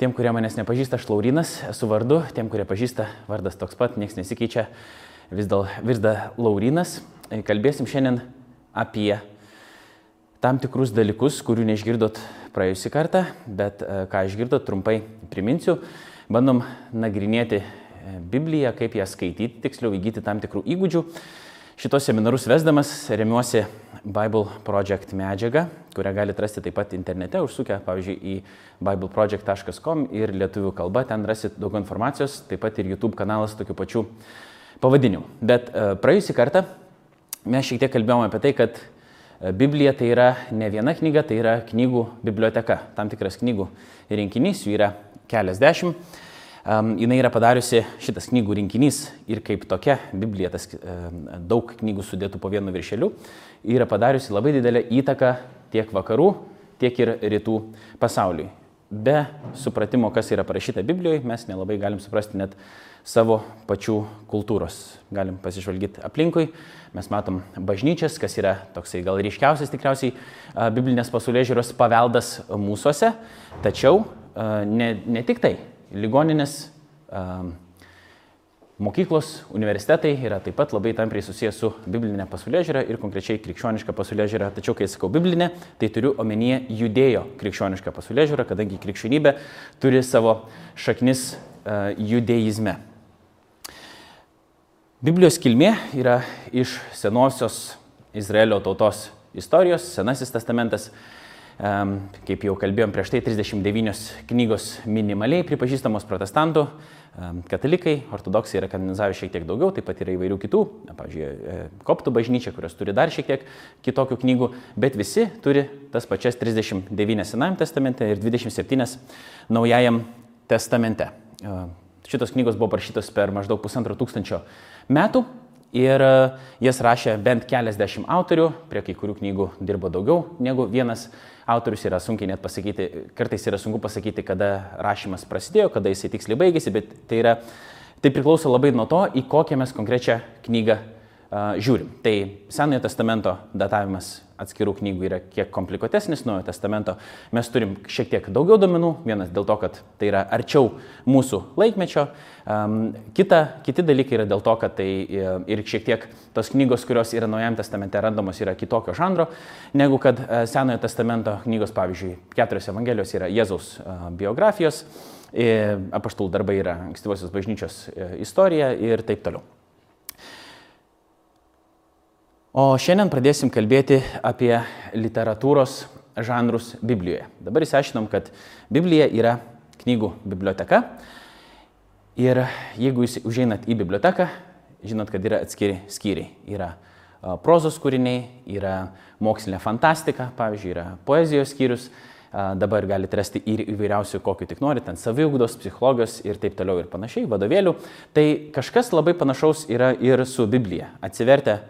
Tiem, kurie manęs nepažįsta, aš Laurinas esu vardu, tiem, kurie pažįsta, vardas toks pat, niekas nesikeičia, vis dėl virda Laurinas. Kalbėsim šiandien apie tam tikrus dalykus, kurių neišgirdot praėjusį kartą, bet e, ką išgirdot, trumpai priminsiu. Bandom nagrinėti e, Bibliją, kaip ją skaityti, tiksliau įgyti tam tikrų įgūdžių. Šitos seminarus vesdamas remiuosi Bible Project medžiagą, kurią galite rasti taip pat internete, užsukę, pavyzdžiui, į bibleproject.com ir lietuvių kalba, ten rasit daug informacijos, taip pat ir YouTube kanalas tokiu pačiu pavadinimu. Bet e, praėjusį kartą mes šiek tiek kalbėjome apie tai, kad e, Biblija tai yra ne viena knyga, tai yra knygų biblioteka. Tam tikras knygų rinkinys, jų yra keliasdešimt. Um, jis yra padariusi šitas knygų rinkinys ir kaip tokia, Biblija, tas um, daug knygų sudėtų po vienu viršeliu, yra padariusi labai didelę įtaką tiek vakarų, tiek ir rytų pasauliui. Be supratimo, kas yra parašyta Biblijoje, mes nelabai galim suprasti net savo pačių kultūros. Galim pasižvalgyti aplinkui, mes matom bažnyčias, kas yra toksai gal ryškiausias tikriausiai biblinės pasaulio žiūros paveldas mūsųse, tačiau ne, ne tik tai ligoninės, mokyklos, universitetai yra taip pat labai tampriai susijęs su biblinė pasaulė žiūra ir konkrečiai krikščioniška pasaulė žiūra. Tačiau, kai sakau biblinė, tai turiu omenyje judėjo krikščionišką pasaulė žiūrą, kadangi krikščionybė turi savo šaknis uh, judeizme. Biblijos kilmė yra iš senosios Izraelio tautos istorijos, Senasis testamentas Kaip jau kalbėjom prieš tai, 39 knygos minimaliai pripažįstamos protestantų, katalikai, ortodoksai yra kanonizavę šiek tiek daugiau, taip pat yra įvairių kitų, pavyzdžiui, e, koptų bažnyčia, kurios turi dar šiek tiek kitokių knygų, bet visi turi tas pačias 39 Senajam testamente ir 27 Naujajam testamente. Šitos knygos buvo parašytos per maždaug pusantro tūkstančio metų ir e, jas rašė bent keliasdešimt autorių, prie kai kurių knygų dirbo daugiau negu vienas autorius. Yra sunkiai net pasakyti, kartais yra sunku pasakyti, kada rašymas prasidėjo, kada jisai tiksliai baigėsi, bet tai, yra, tai priklauso labai nuo to, į kokią mes konkrečią knygą žiūrim. Tai Senojo testamento datavimas atskirų knygų yra kiek komplikuotesnis, Naujojo testamento mes turim šiek tiek daugiau domenų, vienas dėl to, kad tai yra arčiau mūsų laikmečio, um, kita, kiti dalykai yra dėl to, kad tai e, ir šiek tiek tos knygos, kurios yra Naujajame testamente randamos, yra kitokio žanro, negu kad uh, Senojo testamento knygos, pavyzdžiui, keturios evangelijos yra Jėzaus uh, biografijos, e, apaštalų darbai yra ankstyvosios bažnyčios istorija ir taip toliau. O šiandien pradėsim kalbėti apie literatūros žanrus Biblijoje. Dabar įsiaiškinom, kad Biblija yra knygų biblioteka. Ir jeigu jūs užeinat į biblioteką, žinot, kad yra atskiri skyriai. Yra prozos kūriniai, yra mokslinė fantastika, pavyzdžiui, yra poezijos skyrius, dabar galite rasti ir įvairiausių, kokiu tik norite, ten saviugdos, psichologijos ir taip toliau ir panašiai, vadovėlių. Tai kažkas labai panašaus yra ir su Biblija. Atsivertę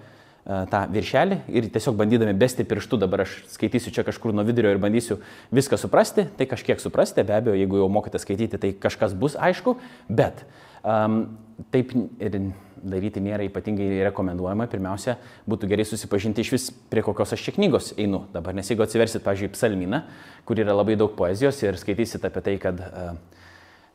tą viršelį ir tiesiog bandydami besti pirštų, dabar aš skaitysiu čia kažkur nuo vidurio ir bandysiu viską suprasti, tai kažkiek suprasti, be abejo, jeigu jau mokate skaityti, tai kažkas bus aišku, bet um, taip ir daryti nėra ypatingai rekomenduojama. Pirmiausia, būtų gerai susipažinti iš vis prie kokios aš čia knygos einu dabar, nes jeigu atsiversit, pažiūrėjau, psalminą, kur yra labai daug poezijos ir skaitysit apie tai, kad uh,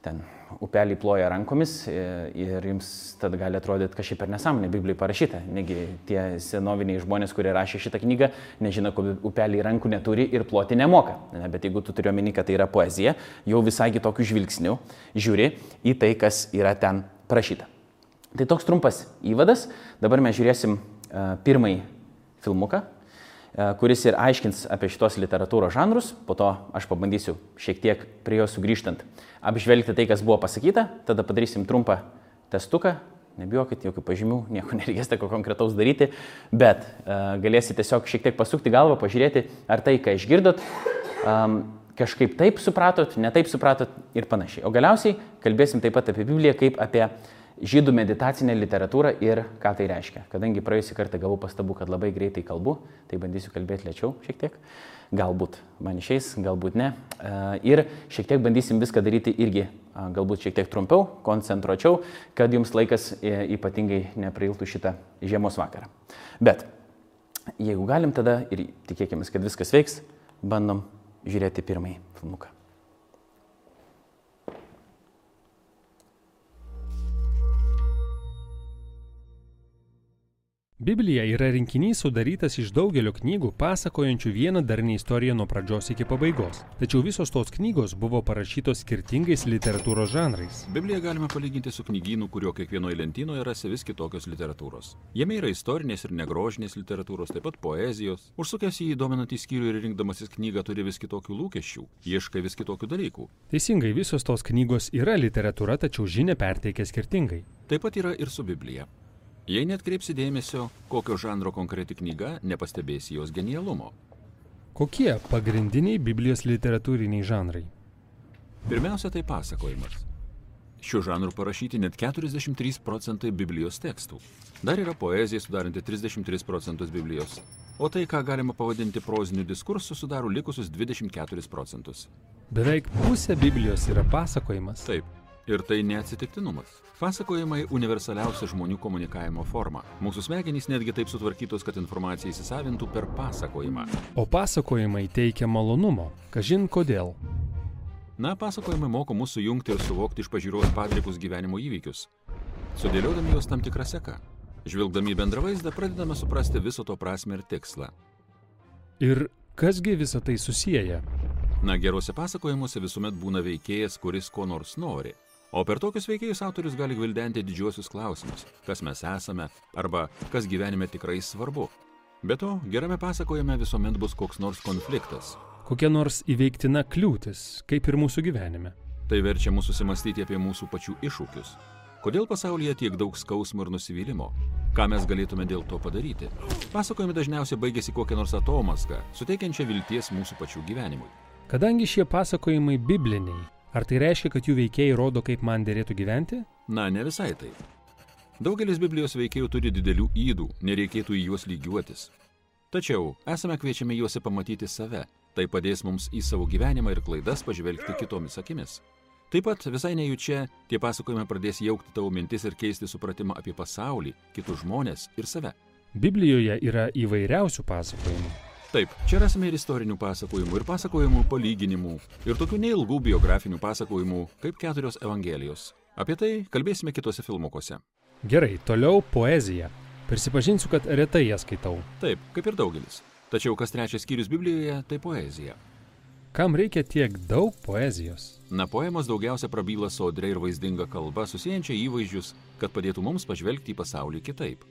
ten upelį ploja rankomis e, ir jums tada gali atrodyti kažkaip per nesąmonę Biblijai parašyta. Negi tie senoviniai žmonės, kurie rašė šitą knygą, nežino, kad upelį rankų neturi ir ploti nemoka. Ne, bet jeigu tu turiu omeny, kad tai yra poezija, jau visai kitokių žvilgsnių žiūri į tai, kas yra ten parašyta. Tai toks trumpas įvadas. Dabar mes žiūrėsim uh, pirmąjį filmuką, kuris ir aiškins apie šitos literatūros žanrus. Po to aš pabandysiu šiek tiek prie jo sugrįžtant apžvelgti tai, kas buvo pasakyta, tada padarysim trumpą testuką, nebijokit, jokių pažymių, nieko nereikės tokio konkretaus daryti, bet uh, galėsite tiesiog šiek tiek pasukti galvą, pažiūrėti, ar tai, ką išgirdot, um, kažkaip taip supratot, ne taip supratot ir panašiai. O galiausiai kalbėsim taip pat apie Bibliją kaip apie žydų meditacinę literatūrą ir ką tai reiškia. Kadangi praėjusį kartą gavau pastabų, kad labai greitai kalbu, tai bandysiu kalbėti lėčiau šiek tiek. Galbūt man išeis, galbūt ne. E, ir šiek tiek bandysim viską daryti irgi, galbūt šiek tiek trumpiau, koncentruočiau, kad jums laikas e, ypatingai neprailtų šitą žiemos vakarą. Bet jeigu galim tada ir tikėkime, kad viskas veiks, bandom žiūrėti pirmąjį filmuką. Biblija yra rinkinys sudarytas iš daugelio knygų, pasakojančių vieną darnį istoriją nuo pradžios iki pabaigos. Tačiau visos tos knygos buvo parašytos skirtingais literatūros žanrais. Bibliją galime palyginti su knygynu, kurio kiekvienoje lentynoje rasi vis kitokios literatūros. Jame yra istorinės ir negrožinės literatūros, taip pat poezijos. Užsukęs į įdominantį skyrių ir rinkdamasis knygą turi vis kitokių lūkesčių, ieškai vis kitokių dalykų. Teisingai, visos tos knygos yra literatūra, tačiau žinia perteikia skirtingai. Taip pat yra ir su Biblija. Jei net kreipsi dėmesio, kokio žanro konkreti knyga, nepastebėsi jos genialumo. Kokie pagrindiniai Biblijos literatūriniai žanrai? Pirmiausia, tai pasakojimas. Šiuo žanru parašyti net 43 procentai Biblijos tekstų. Dar yra poezija sudaranti 33 procentus Biblijos. O tai, ką galima pavadinti proziniu diskursu, sudaro likusius 24 procentus. Beveik pusė Biblijos yra pasakojimas. Taip, ir tai neatsitiktinumas. Pasakojimai universaliausia žmonių komunikavimo forma. Mūsų smegenys netgi taip sutvarkytos, kad informacija įsisavintų per pasakojimą. O pasakojimai teikia malonumo. Kažin kodėl. Na, pasakojimai moko mūsų jungti ir suvokti iš pažiūros padrikus gyvenimo įvykius, sudėliodami juos tam tikrą seką. Žvilgdami į bendrą vaizdą, pradedame suprasti viso to prasme ir tikslą. Ir kasgi visą tai susiję? Na, geruose pasakojimuose visuomet būna veikėjas, kuris ko nors nori. O per tokius veikėjus autorius gali gvildenti didžiuosius klausimus, kas mes esame arba kas gyvenime tikrai svarbu. Be to, gerame pasakojime visuomet bus koks nors konfliktas. Kokia nors įveiktina kliūtis, kaip ir mūsų gyvenime. Tai verčia mus susimastyti apie mūsų pačių iššūkius. Kodėl pasaulyje tiek daug skausmo ir nusivylimo? Ką mes galėtume dėl to padaryti? Pasakojimai dažniausiai baigėsi kokią nors atomaską, suteikiančią vilties mūsų pačių gyvenimui. Kadangi šie pasakojimai bibliniai, ar tai reiškia, kad jų veikėjai rodo, kaip man dėrėtų gyventi? Na, ne visai taip. Daugelis Biblijos veikėjų turi didelių įdų, nereikėtų į juos lygiuotis. Tačiau esame kviečiami juose pamatyti save. Tai padės mums į savo gyvenimą ir klaidas pažvelgti kitomis akimis. Taip pat visai nejučia tie pasakojimai pradės jaukti tavo mintis ir keisti supratimą apie pasaulį, kitus žmonės ir save. Biblijoje yra įvairiausių pasakojimų. Taip, čia rasime ir istorinių pasakojimų, ir pasakojimų palyginimų, ir tokių neilgų biografinių pasakojimų, kaip keturios Evangelijos. Apie tai kalbėsime kitose filmukuose. Gerai, toliau poezija. Prisipažinsiu, kad retai ją skaitau. Taip, kaip ir daugelis. Tačiau kas trečias skyrius Biblijoje - tai poezija. Kam reikia tiek daug poezijos? Na, poemos daugiausia prabyla sodria ir vaizdinga kalba, susijančia įvaizdžius, kad padėtų mums pažvelgti į pasaulį kitaip.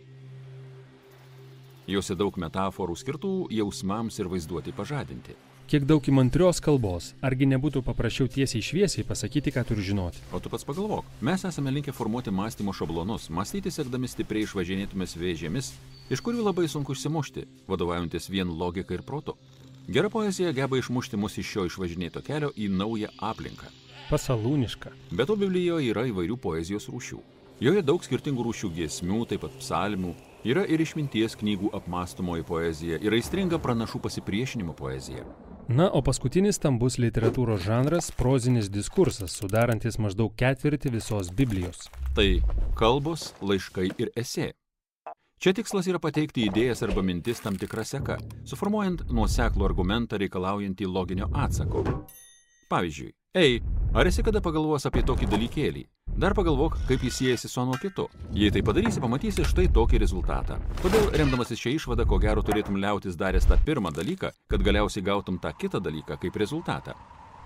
Jose daug metaforų skirtų jausmams ir vaizduoti pažadinti. Kiek daug įmantrios kalbos, argi nebūtų paprasčiau tiesiai šviesiai pasakyti, ką turiu žinoti? O tu pats pagalvok, mes esame linkę formuoti mąstymo šablonus, mąstyti sekdami stipriai išvažinėtumės vėžėmis, iš kurių labai sunku išsimušti, vadovaujantis vien logika ir protu. Gera poezija geba išmušti mus iš šio išvažinėto kelio į naują aplinką. Pasalūniška. Be to Biblijoje yra įvairių poezijos rūšių. Joje daug skirtingų rūšių giesmių, taip pat psalmių, yra ir išminties knygų apmąstomoji poezija, ir aistringa pranašų pasipriešinimo poezija. Na, o paskutinis stambus literatūros žanras - prozinis diskursas, sudarantis maždaug ketvirtį visos Biblijos. Tai kalbos, laiškai ir esė. Čia tikslas yra pateikti idėjas arba mintis tam tikrą seką, suformuojant nuoseklų argumentą reikalaujantį loginio atsako. Pavyzdžiui, ei, ar esi kada pagalvojęs apie tokį dalykėlį? Dar pagalvok, kaip jis siejasi su anuo kitu. Jei tai padarysi, pamatysi štai tokį rezultatą. Todėl, remdamasis šią išvadą, ko gero turėtum liautis daręs tą pirmą dalyką, kad galiausiai gautum tą kitą dalyką kaip rezultatą.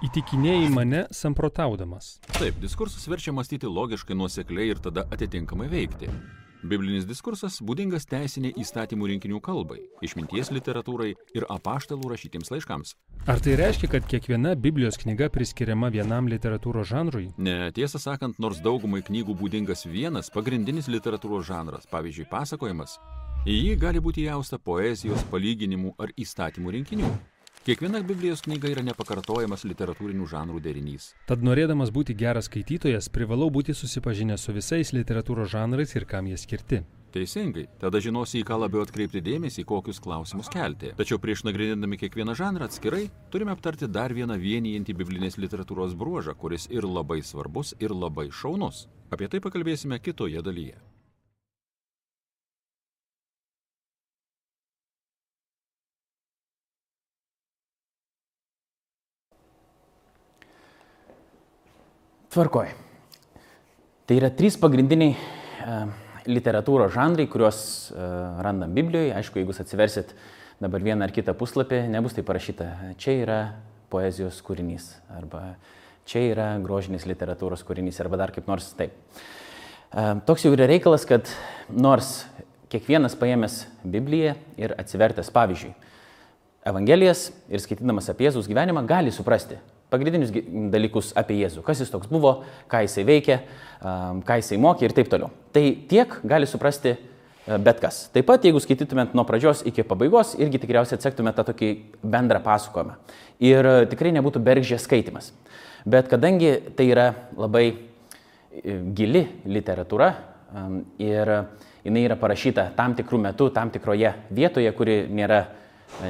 Įtikinėjai mane samprotaudamas. Taip, diskursas verčia mąstyti logiškai, nuosekliai ir tada atitinkamai veikti. Biblinis diskursas būdingas teisiniai įstatymų rinkinių kalbai, išminties literatūrai ir apaštalų rašytiems laiškams. Ar tai reiškia, kad kiekviena Biblijos knyga priskiriama vienam literatūros žanrui? Ne, tiesą sakant, nors daugumai knygų būdingas vienas pagrindinis literatūros žanras, pavyzdžiui, pasakojimas, į jį gali būti jausta poezijos, palyginimų ar įstatymų rinkinių. Kiekviena Biblijos knyga yra nepakartojamas literatūrinių žanrų derinys. Tad norėdamas būti geras skaitytojas, privalau būti susipažinęs su visais literatūros žanrais ir kam jie skirti. Teisingai, tada žinosi, į ką labiau atkreipti dėmesį, kokius klausimus kelti. Tačiau prieš nagrinėdami kiekvieną žanrą atskirai, turime aptarti dar vieną vienijantį biblinės literatūros bruožą, kuris ir labai svarbus, ir labai šaunus. Apie tai pakalbėsime kitoje dalyje. Tvarkoj. Tai yra trys pagrindiniai e, literatūros žanrai, kuriuos uh, randam Biblijoje. Aišku, jeigu jūs atsiversit dabar vieną ar kitą puslapį, nebus tai parašyta, čia yra poezijos kūrinys arba čia yra grožinės literatūros kūrinys arba dar kaip nors taip. Uh, toks jau yra reikalas, kad nors kiekvienas paėmęs Bibliją ir atsivertęs, pavyzdžiui, Evangelijas ir skaitydamas apie Jėzus gyvenimą, gali suprasti pagrindinius dalykus apie Jėzų, kas jis toks buvo, ką jisai veikė, ką jisai mokė ir taip toliau. Tai tiek gali suprasti bet kas. Taip pat, jeigu skaitytumėt nuo pradžios iki pabaigos, irgi tikriausiai atsektumėt tą tokį bendrą pasakojimą. Ir tikrai nebūtų bergžė skaitimas. Bet kadangi tai yra labai gili literatūra ir jinai yra parašyta tam tikrų metų, tam tikroje vietoje, kuri nėra e,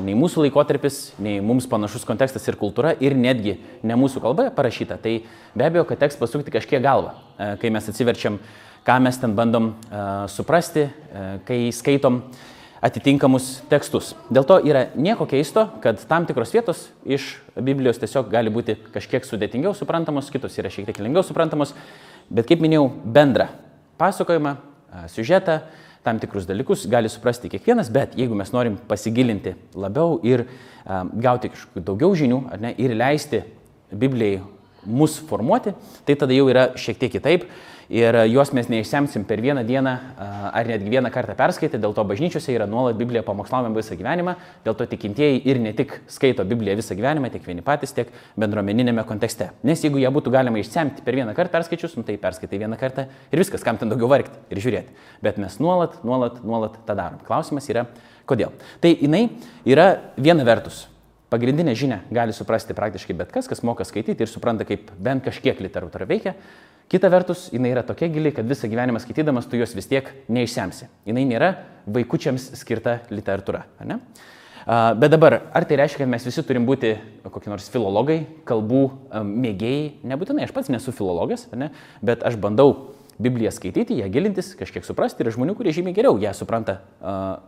nei mūsų laikotarpis, nei mums panašus kontekstas ir kultūra ir netgi ne mūsų kalba parašyta, tai be abejo, kad teks pasukti kažkiek galvą, e, kai mes atsiverčiam, ką mes ten bandom uh, suprasti, uh, kai skaitom atitinkamus tekstus. Dėl to yra nieko keisto, kad tam tikros vietos iš Biblijos tiesiog gali būti kažkiek sudėtingiau suprantamos, kitos yra šiek tiek lengviau suprantamos, bet kaip minėjau, bendrą pasakojimą siužetą, tam tikrus dalykus gali suprasti kiekvienas, bet jeigu mes norim pasigilinti labiau ir gauti kažkokių daugiau žinių ne, ir leisti Biblijai mus formuoti, tai tada jau yra šiek tiek kitaip ir juos mes neišsemsim per vieną dieną ar netgi vieną kartą perskaitę, dėl to bažnyčiose yra nuolat Biblija pamokslaujama visą gyvenimą, dėl to tikintieji ir ne tik skaito Bibliją visą gyvenimą, tiek vieni patys, tiek bendruomeninėme kontekste. Nes jeigu ją būtų galima išsemti per vieną kartą perskaičius, nu, tai perskaitai vieną kartą ir viskas, kam ten daugiau vargti ir žiūrėti. Bet mes nuolat, nuolat, nuolat tą darom. Klausimas yra, kodėl. Tai jinai yra viena vertus pagrindinę žinią gali suprasti praktiškai bet kas, kas moka skaityti ir supranta, kaip bent kažkiek literatūra veikia. Kita vertus, jinai yra tokia gili, kad visą gyvenimą skaitydamas tu jos vis tiek neišsemsi. Jinai nėra vaikučiams skirta literatūra. Ne? Bet dabar, ar tai reiškia, kad mes visi turim būti kokie nors filologai, kalbų mėgėjai? Nebūtinai, aš pats nesu filologas, ne? bet aš bandau Bibliją skaityti, ją gilintis, kažkiek suprasti. Yra žmonių, kurie žymiai geriau ją supranta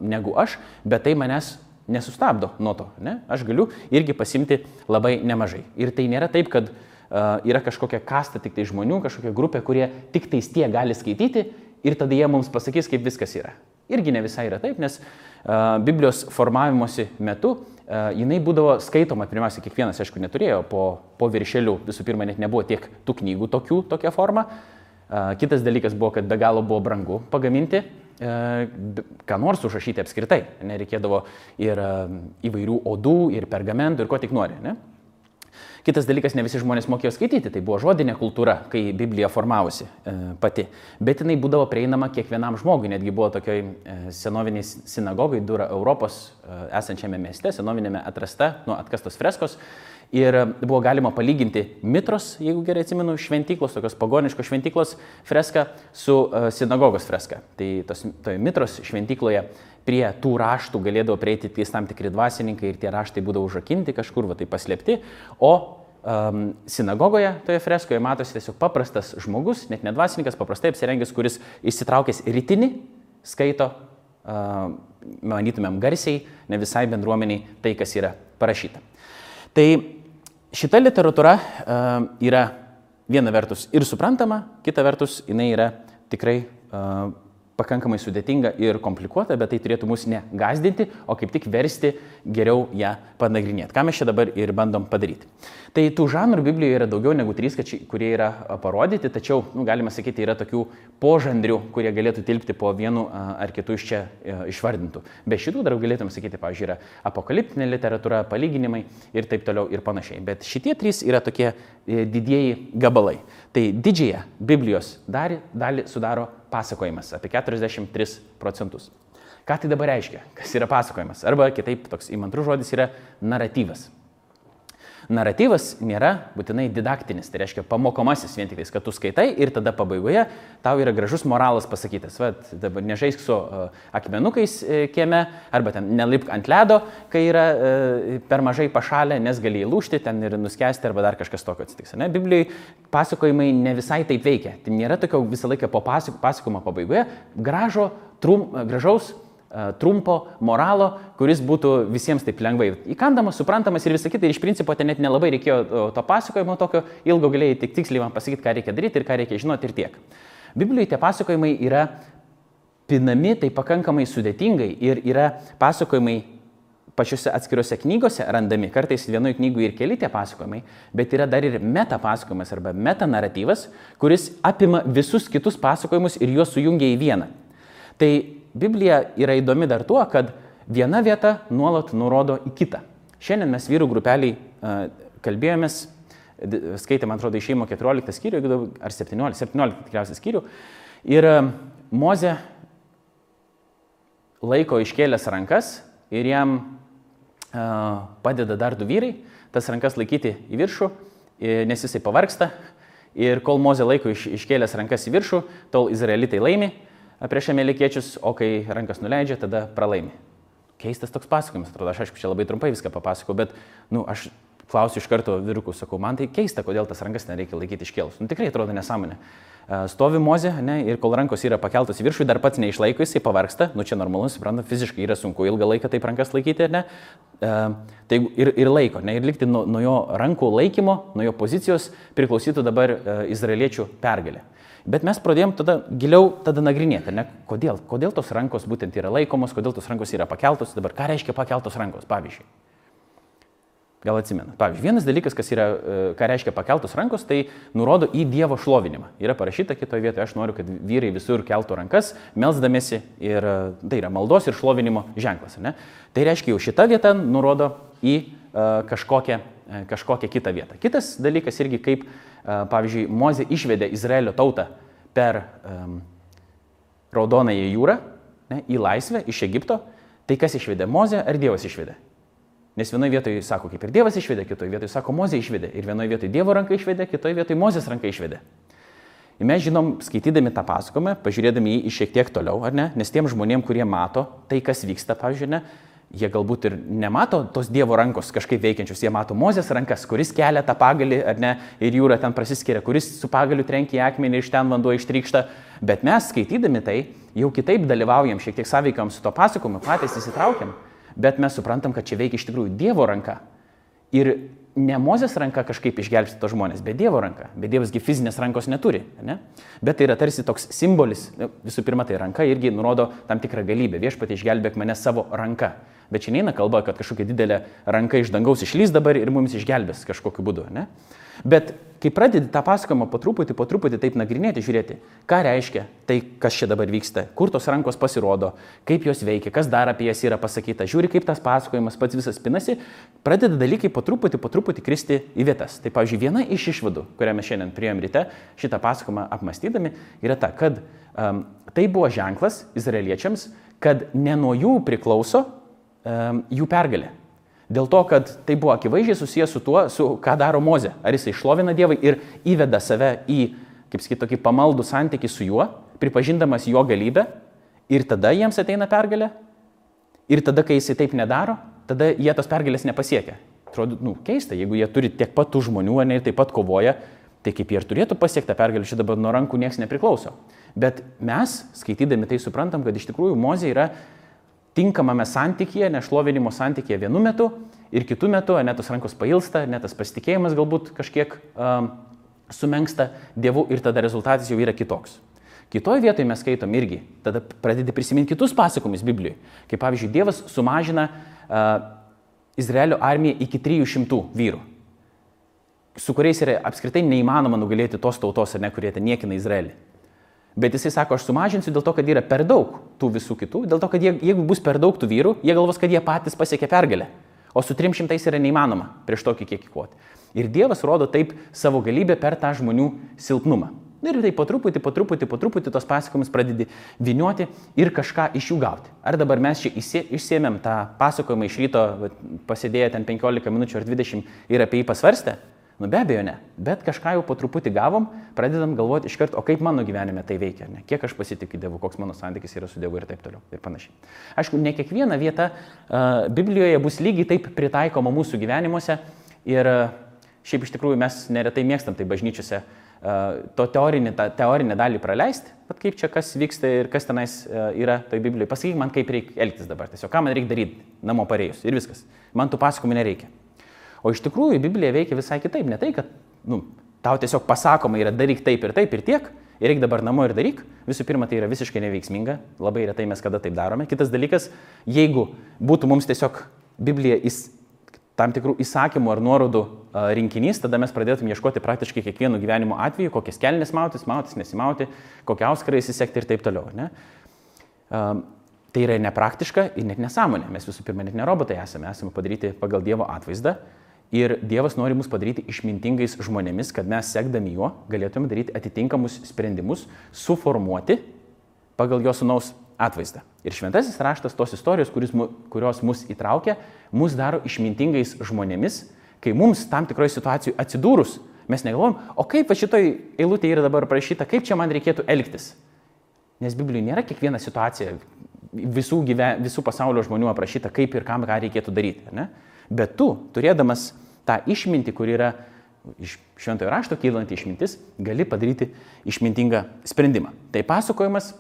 negu aš, bet tai manęs nesustabdo nuo to. Ne? Aš galiu irgi pasimti labai nemažai. Ir tai nėra taip, kad uh, yra kažkokia kasta tik tai žmonių, kažkokia grupė, kurie tik tais tie gali skaityti ir tada jie mums pasakys, kaip viskas yra. Irgi ne visai yra taip, nes Biblijos formavimosi metu jinai būdavo skaitoma, pirmiausia, kiekvienas, aišku, neturėjo po, po viršelių, visų pirma, net nebuvo tiek tų knygų tokių, tokia forma. Kitas dalykas buvo, kad be galo buvo brangu pagaminti ką nors užrašyti apskritai. Nereikėdavo ir įvairių odų, ir pergamentų, ir ko tik nori. Ne? Kitas dalykas, ne visi žmonės mokėjo skaityti, tai buvo žodinė kultūra, kai Biblija formavosi e, pati. Bet jinai būdavo prieinama kiekvienam žmogui, netgi buvo tokioj e, senoviniai sinagogai, Dura Europos e, esančiame mieste, senovinėme atrasta, nu, atkastos freskos. Ir buvo galima palyginti mitros, jeigu gerai atsimenu, šventyklos, tokios pagoniškos šventyklos freską su uh, sinagogos freska. Tai tos, toje mitros šventykloje prie tų raštų galėdavo prieiti ties tam tikri dvasininkai ir tie raštai būdavo užrakinti kažkur, va tai paslėpti, o um, sinagogoje toje freskoje matosi tiesiog paprastas žmogus, net ne dvasininkas, paprastai apsirengęs, kuris įsitraukęs rytinį skaito, uh, manytumėm garsiai, ne visai bendruomeniai tai, kas yra parašyta. Tai šita literatūra uh, yra viena vertus ir suprantama, kita vertus jinai yra tikrai uh, pakankamai sudėtinga ir komplikuota, bet tai turėtų mus ne gazdinti, o kaip tik versti geriau ją panagrinėti. Ką mes čia dabar ir bandom padaryti. Tai tų žanrų Biblijoje yra daugiau negu trys, kurie yra parodyti, tačiau, nu, galima sakyti, yra tokių požandrių, kurie galėtų tilpti po vienu ar kitu iš čia e, išvardintų. Be šitų dar galėtum sakyti, pavyzdžiui, yra apokaliptinė literatūra, palyginimai ir taip toliau ir panašiai. Bet šitie trys yra tokie didieji gabalai. Tai didžiąją Biblijos dalį, dalį sudaro pasakojimas apie 43 procentus. Ką tai dabar reiškia? Kas yra pasakojimas? Arba kitaip toks įmantrus žodis yra naratyvas. Naratyvas nėra būtinai didaktinis, tai reiškia pamokomasis vien tik kad tu skaitai ir tada pabaigoje tau yra gražus moralas pasakytas. Vat, dabar nežaisk su uh, akmenukais uh, kieme arba ten nelipk ant ledo, kai yra uh, per mažai pašalę, nes gali įlūšti ten ir nuskesti arba dar kažkas tokio atsitiks. Ne? Biblijai pasakojimai ne visai taip veikia. Tai nėra tokio visą laiką po pasakojimo pabaigoje gražo, trum, gražaus E, trumpo moralo, kuris būtų visiems taip lengvai įkandamas, suprantamas ir visą kitą. Ir iš principo ten net nelabai reikėjo to pasakojimo tokio ilgo, galėjai tik tiksliai man pasakyti, ką reikia daryti ir ką reikia žinoti ir tiek. Biblijoje tie pasakojimai yra pinami tai pakankamai sudėtingai ir yra pasakojimai pačiose atskiriuose knygose randami, kartais vienoje knygoje ir keli tie pasakojimai, bet yra dar ir meta pasakojimas arba meta naratyvas, kuris apima visus kitus pasakojimus ir juos sujungia į vieną. Tai Biblija yra įdomi dar tuo, kad viena vieta nuolat nurodo į kitą. Šiandien mes vyrų grupeliai kalbėjomės, skaitėm, man atrodo, išėjimo 14 skyrių, ar 17, 17 tikriausiai skyrių. Ir Moze laiko iškėlęs rankas ir jam padeda dar du vyrai, tas rankas laikyti į viršų, nes jisai pavarksta. Ir kol Mozė laiko iš, iškėlęs rankas į viršų, tol izraelitai laimi prieš amerikiečius, o kai rankas nuleidžia, tada pralaimi. Keistas toks pasakojimas, atrodo, aš aišku, čia labai trumpai viską papasakau, bet, na, nu, aš klausiu iš karto vyrukų, sakau, man tai keista, kodėl tas rankas nereikia laikyti iškėlus. Nu, tikrai atrodo nesąmonė. Stovi mozė, ne, ir kol rankos yra pakeltos į viršų, dar pats neišlaiko, jisai pavarksta, nu čia normalu, supranta, fiziškai yra sunku ilgą laiką taip rankas laikyti, ne, tai ir, ir laiko, ne, ir likti nuo, nuo jo rankų laikymo, nuo jo pozicijos priklausytų dabar izraeliečių pergalė. Bet mes pradėjom tada giliau tada nagrinėti, ne, kodėl, kodėl tos rankos būtent yra laikomos, kodėl tos rankos yra pakeltos, dabar ką reiškia pakeltos rankos, pavyzdžiui. Gal atsimenat. Pavyzdžiui, vienas dalykas, kas yra, e, ką reiškia pakeltos rankos, tai nurodo į Dievo šlovinimą. Yra parašyta kitoje vietoje, aš noriu, kad vyrai visur keltų rankas, melzdamėsi ir e, tai yra maldos ir šlovinimo ženklas. Ne? Tai reiškia, jau šita vieta nurodo į uh, kažkokią, uh, kažkokią kitą vietą. Kitas dalykas irgi, kaip, uh, pavyzdžiui, Mozė išvedė Izraelio tautą per um, Raudonąją jūrą ne, į laisvę iš Egipto. Tai kas išvedė? Mozė ar Dievas išvedė? Nes vienoje vietoje sako, kaip ir Dievas išvedė, kitoje vietoje sako, Mozė išvedė. Ir vienoje vietoje Dievo ranka išvedė, kitoje vietoje Mozės ranka išvedė. Ir mes žinom, skaitydami tą pasakojimą, pažiūrėdami jį šiek tiek toliau, ar ne? Nes tiem žmonėm, kurie mato tai, kas vyksta, pavyzdžiui, ne, jie galbūt ir nemato tos Dievo rankos kažkaip veikiančios, jie mato Mozės rankas, kuris kelia tą pagalį, ar ne, ir jūra ten prasiskiria, kuris su pagaliu trenkia į akmenį iš ten vanduo ištrykšta. Bet mes skaitydami tai jau kitaip dalyvaujam, šiek tiek sąveikiam su to pasakojimu, patys įsitraukiam bet mes suprantam, kad čia veikia iš tikrųjų Dievo ranka. Ir ne Mozės ranka kažkaip išgelbsti tos žmonės, bet Dievo ranka. Bet Dievasgi fizinės rankos neturi. Ne? Bet tai yra tarsi toks simbolis. Visų pirma, tai ranka irgi nurodo tam tikrą galybę. Viešpatai išgelbėk mane savo ranka. Bet čia neina kalba, kad kažkokia didelė ranka iš dangaus išlys dabar ir mums išgelbės kažkokiu būdu. Ne? Bet kai pradedi tą pasakojimą po truputį, po truputį taip nagrinėti, žiūrėti, ką reiškia tai, kas čia dabar vyksta, kur tos rankos pasirodo, kaip jos veikia, kas dar apie jas yra pasakyta, žiūri, kaip tas pasakojimas pats visas pinasi, pradeda dalykai po truputį, po truputį kristi į vietas. Tai, pavyzdžiui, viena iš išvadų, kurią mes šiandien priėm ryte, šitą pasakojimą apmastydami, yra ta, kad um, tai buvo ženklas izraeliečiams, kad ne nuo jų priklauso jų pergalė. Dėl to, kad tai buvo akivaizdžiai susijęs su tuo, su ką daro Moze. Ar jisai šlovina Dievą ir įveda save į, kaip sakyti, tokį pamaldų santykių su juo, pripažindamas jo galybę, ir tada jiems ateina pergalė. Ir tada, kai jisai taip nedaro, tada jie tos pergalės nepasiekia. Atrodo, nu, keista, jeigu jie turi tiek pat tų žmonių, ne ir taip pat kovoja, tai kaip jie ir turėtų pasiekti pergalę, šitą dabar nuo rankų niekas nepriklauso. Bet mes, skaitydami tai, suprantam, kad iš tikrųjų Mozė yra tinkamame santykėje, nešlovinimo santykėje vienu metu ir kitu metu, net tos rankos pailsta, net tas pasitikėjimas galbūt kažkiek um, sumenksta Dievu ir tada rezultatas jau yra kitoks. Kitoje vietoje mes skaitom irgi, tada pradedi prisiminti kitus pasakojimus Biblijoje. Kaip pavyzdžiui, Dievas sumažina uh, Izraelio armiją iki 300 vyrų, su kuriais yra apskritai neįmanoma nugalėti tos tautos, ar ne, kurie ten niekina Izraelį. Bet jisai sako, aš sumažinsiu dėl to, kad yra per daug tų visų kitų, dėl to, kad jie, jeigu bus per daug tų vyrų, jie galvos, kad jie patys pasiekė pergalę. O su 300 yra neįmanoma prieš tokį kiekį kovoti. Ir Dievas rodo taip savo galybę per tą žmonių silpnumą. Ir tai po truputį, po truputį, po truputį tos pasakojimus pradedi vinioti ir kažką iš jų gauti. Ar dabar mes čia išsėmėm tą pasakojimą iš ryto, pasėdėję ten 15 minučių ar 20 ir apie jį pasvarstę? Nu be abejo ne, bet kažką jau po truputį gavom, pradedam galvoti iš karto, o kaip mano gyvenime tai veikia, ne? kiek aš pasitikiu Dievu, koks mano santykis yra su Dievu ir taip toliau ir panašiai. Aišku, ne kiekviena vieta uh, Biblijoje bus lygiai taip pritaikoma mūsų gyvenimuose ir uh, šiaip iš tikrųjų mes neretai mėgstam tai bažnyčiose uh, to teorinį, tą teorinę dalį praleisti, bet kaip čia kas vyksta ir kas tenais uh, yra toj Biblijoje. Pasakyk man, kaip reikia elgtis dabar, tiesiog ką man reikia daryti namo parėjus ir viskas. Man tų pasakymų nereikia. O iš tikrųjų Biblija veikia visai kitaip. Ne tai, kad nu, tau tiesiog pasakoma yra daryk taip ir taip ir tiek, ir reikia dabar namo ir daryk, visų pirma, tai yra visiškai neveiksminga, labai retai mes kada taip darome. Kitas dalykas, jeigu būtų mums tiesiog Biblija įs, tam tikrų įsakymų ar nuorodų rinkinys, tada mes pradėtume ieškoti praktiškai kiekvienų gyvenimo atveju, kokias kelnes mautis, mautis, nesimauti, kokią auskarą įsisekti ir taip toliau. Ne? Tai yra nepraktiška ir net nesąmonė. Mes visų pirma net ne robotai esame, esame padaryti pagal Dievo atvaizdą Ir Dievas nori mus padaryti išmintingais žmonėmis, kad mes sekdami juo galėtume daryti atitinkamus sprendimus, suformuoti pagal jo sunaus atvaizdą. Ir šventasis raštas tos istorijos, kuris, kurios mus įtraukia, mus daro išmintingais žmonėmis, kai mums tam tikroje situacijoje atsidūrus, mes negalvojam, o kaip šitoj eilutėje yra dabar parašyta, kaip čia man reikėtų elgtis. Nes Biblijoje nėra kiekviena situacija visų, gyven, visų pasaulio žmonių aprašyta, kaip ir kam ką reikėtų daryti. Ne? Bet tu, turėdamas tą išmintį, kur yra iš šventojo rašto kylanti išmintis, gali padaryti išmintingą sprendimą. Tai pasakojimas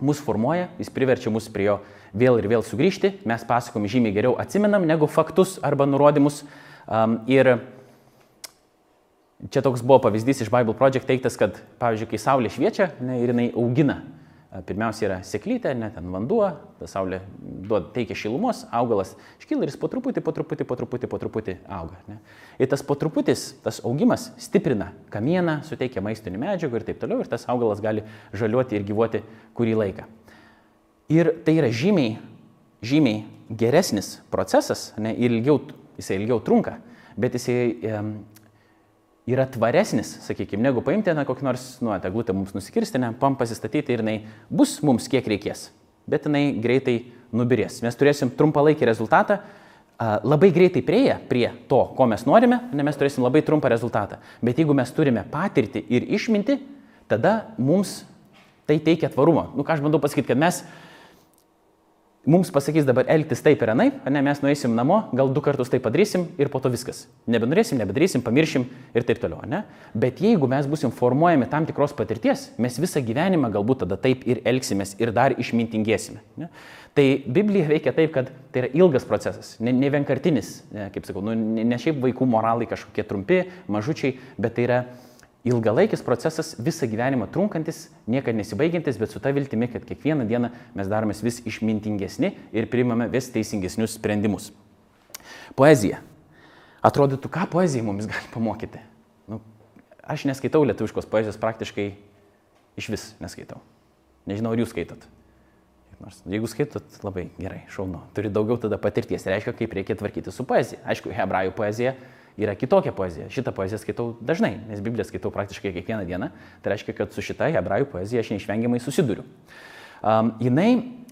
mus formuoja, jis priverčia mus prie jo vėl ir vėl sugrįžti, mes pasakom žymiai geriau atsimenam negu faktus arba nurodymus. Um, ir čia toks buvo pavyzdys iš Bible Project teiktas, kad, pavyzdžiui, kai saulė šviečia ne, ir jinai augina Pirmiausia yra seklytė, ne ten vanduo, ta saulė duoda, teikia šilumos, augalas iškyla ir jis po truputį, po truputį, po truputį, po truputį auga. Ne? Ir tas po truputis, tas augimas stiprina kamieną, suteikia maistinių medžiagų ir taip toliau, ir tas augalas gali žaliuoti ir gyvuoti kurį laiką. Ir tai yra žymiai, žymiai geresnis procesas, ne, ir ilgiau, jisai ilgiau trunka, bet jisai yra tvaresnis, sakykime, negu paimti na, kokį nors, nu, eglutę mums nusikirsti, ne, pam pasistatyti ir jinai bus mums kiek reikės, bet jinai greitai nubirės. Mes turėsim trumpalaikį rezultatą, labai greitai prieėję prie to, ko mes norime, ne, mes turėsim labai trumpą rezultatą. Bet jeigu mes turime patirtį ir išminti, tada mums tai teikia tvarumą. Nu, ką aš bandau pasakyti, kad mes mums pasakys dabar elgtis taip ir anaip, ne, mes nueisim namo, gal du kartus tai padarysim ir po to viskas. Nebenorėsim, nebedarysim, pamiršim ir taip toliau. Ne? Bet jeigu mes busim formuojami tam tikros patirties, mes visą gyvenimą galbūt tada taip ir elgsimės ir dar išmintingėsime. Ne? Tai Biblija veikia taip, kad tai yra ilgas procesas, ne, ne vienkartinis, ne, kaip sakau, nu, ne, šiaip vaikų moralai kažkokie trumpi, mažučiai, bet tai yra ilgalaikis procesas, visą gyvenimą trunkantis, niekada nesibaigiantis, bet su ta viltimi, kad kiekvieną dieną mes daromės vis išmintingesni ir priimame vis teisingesnius sprendimus. Poezija. Atrodytų, ką poezija mums gali pamokyti. Nu, aš neskaitau lietuviškos poezijos praktiškai iš vis neskaitau. Nežinau, ar jūs skaitot. Nors jeigu skaitot, labai gerai, šaunu. Turi daugiau tada patirties, reiškia, kaip reikia tvarkyti su poezija. Aišku, hebrajų poezija yra kitokia poezija. Šitą poeziją skaitau dažnai, nes Bibliją skaitau praktiškai kiekvieną dieną. Tai reiškia, kad su šita hebrajų poezija aš neišvengiamai susiduriu. Um, jinai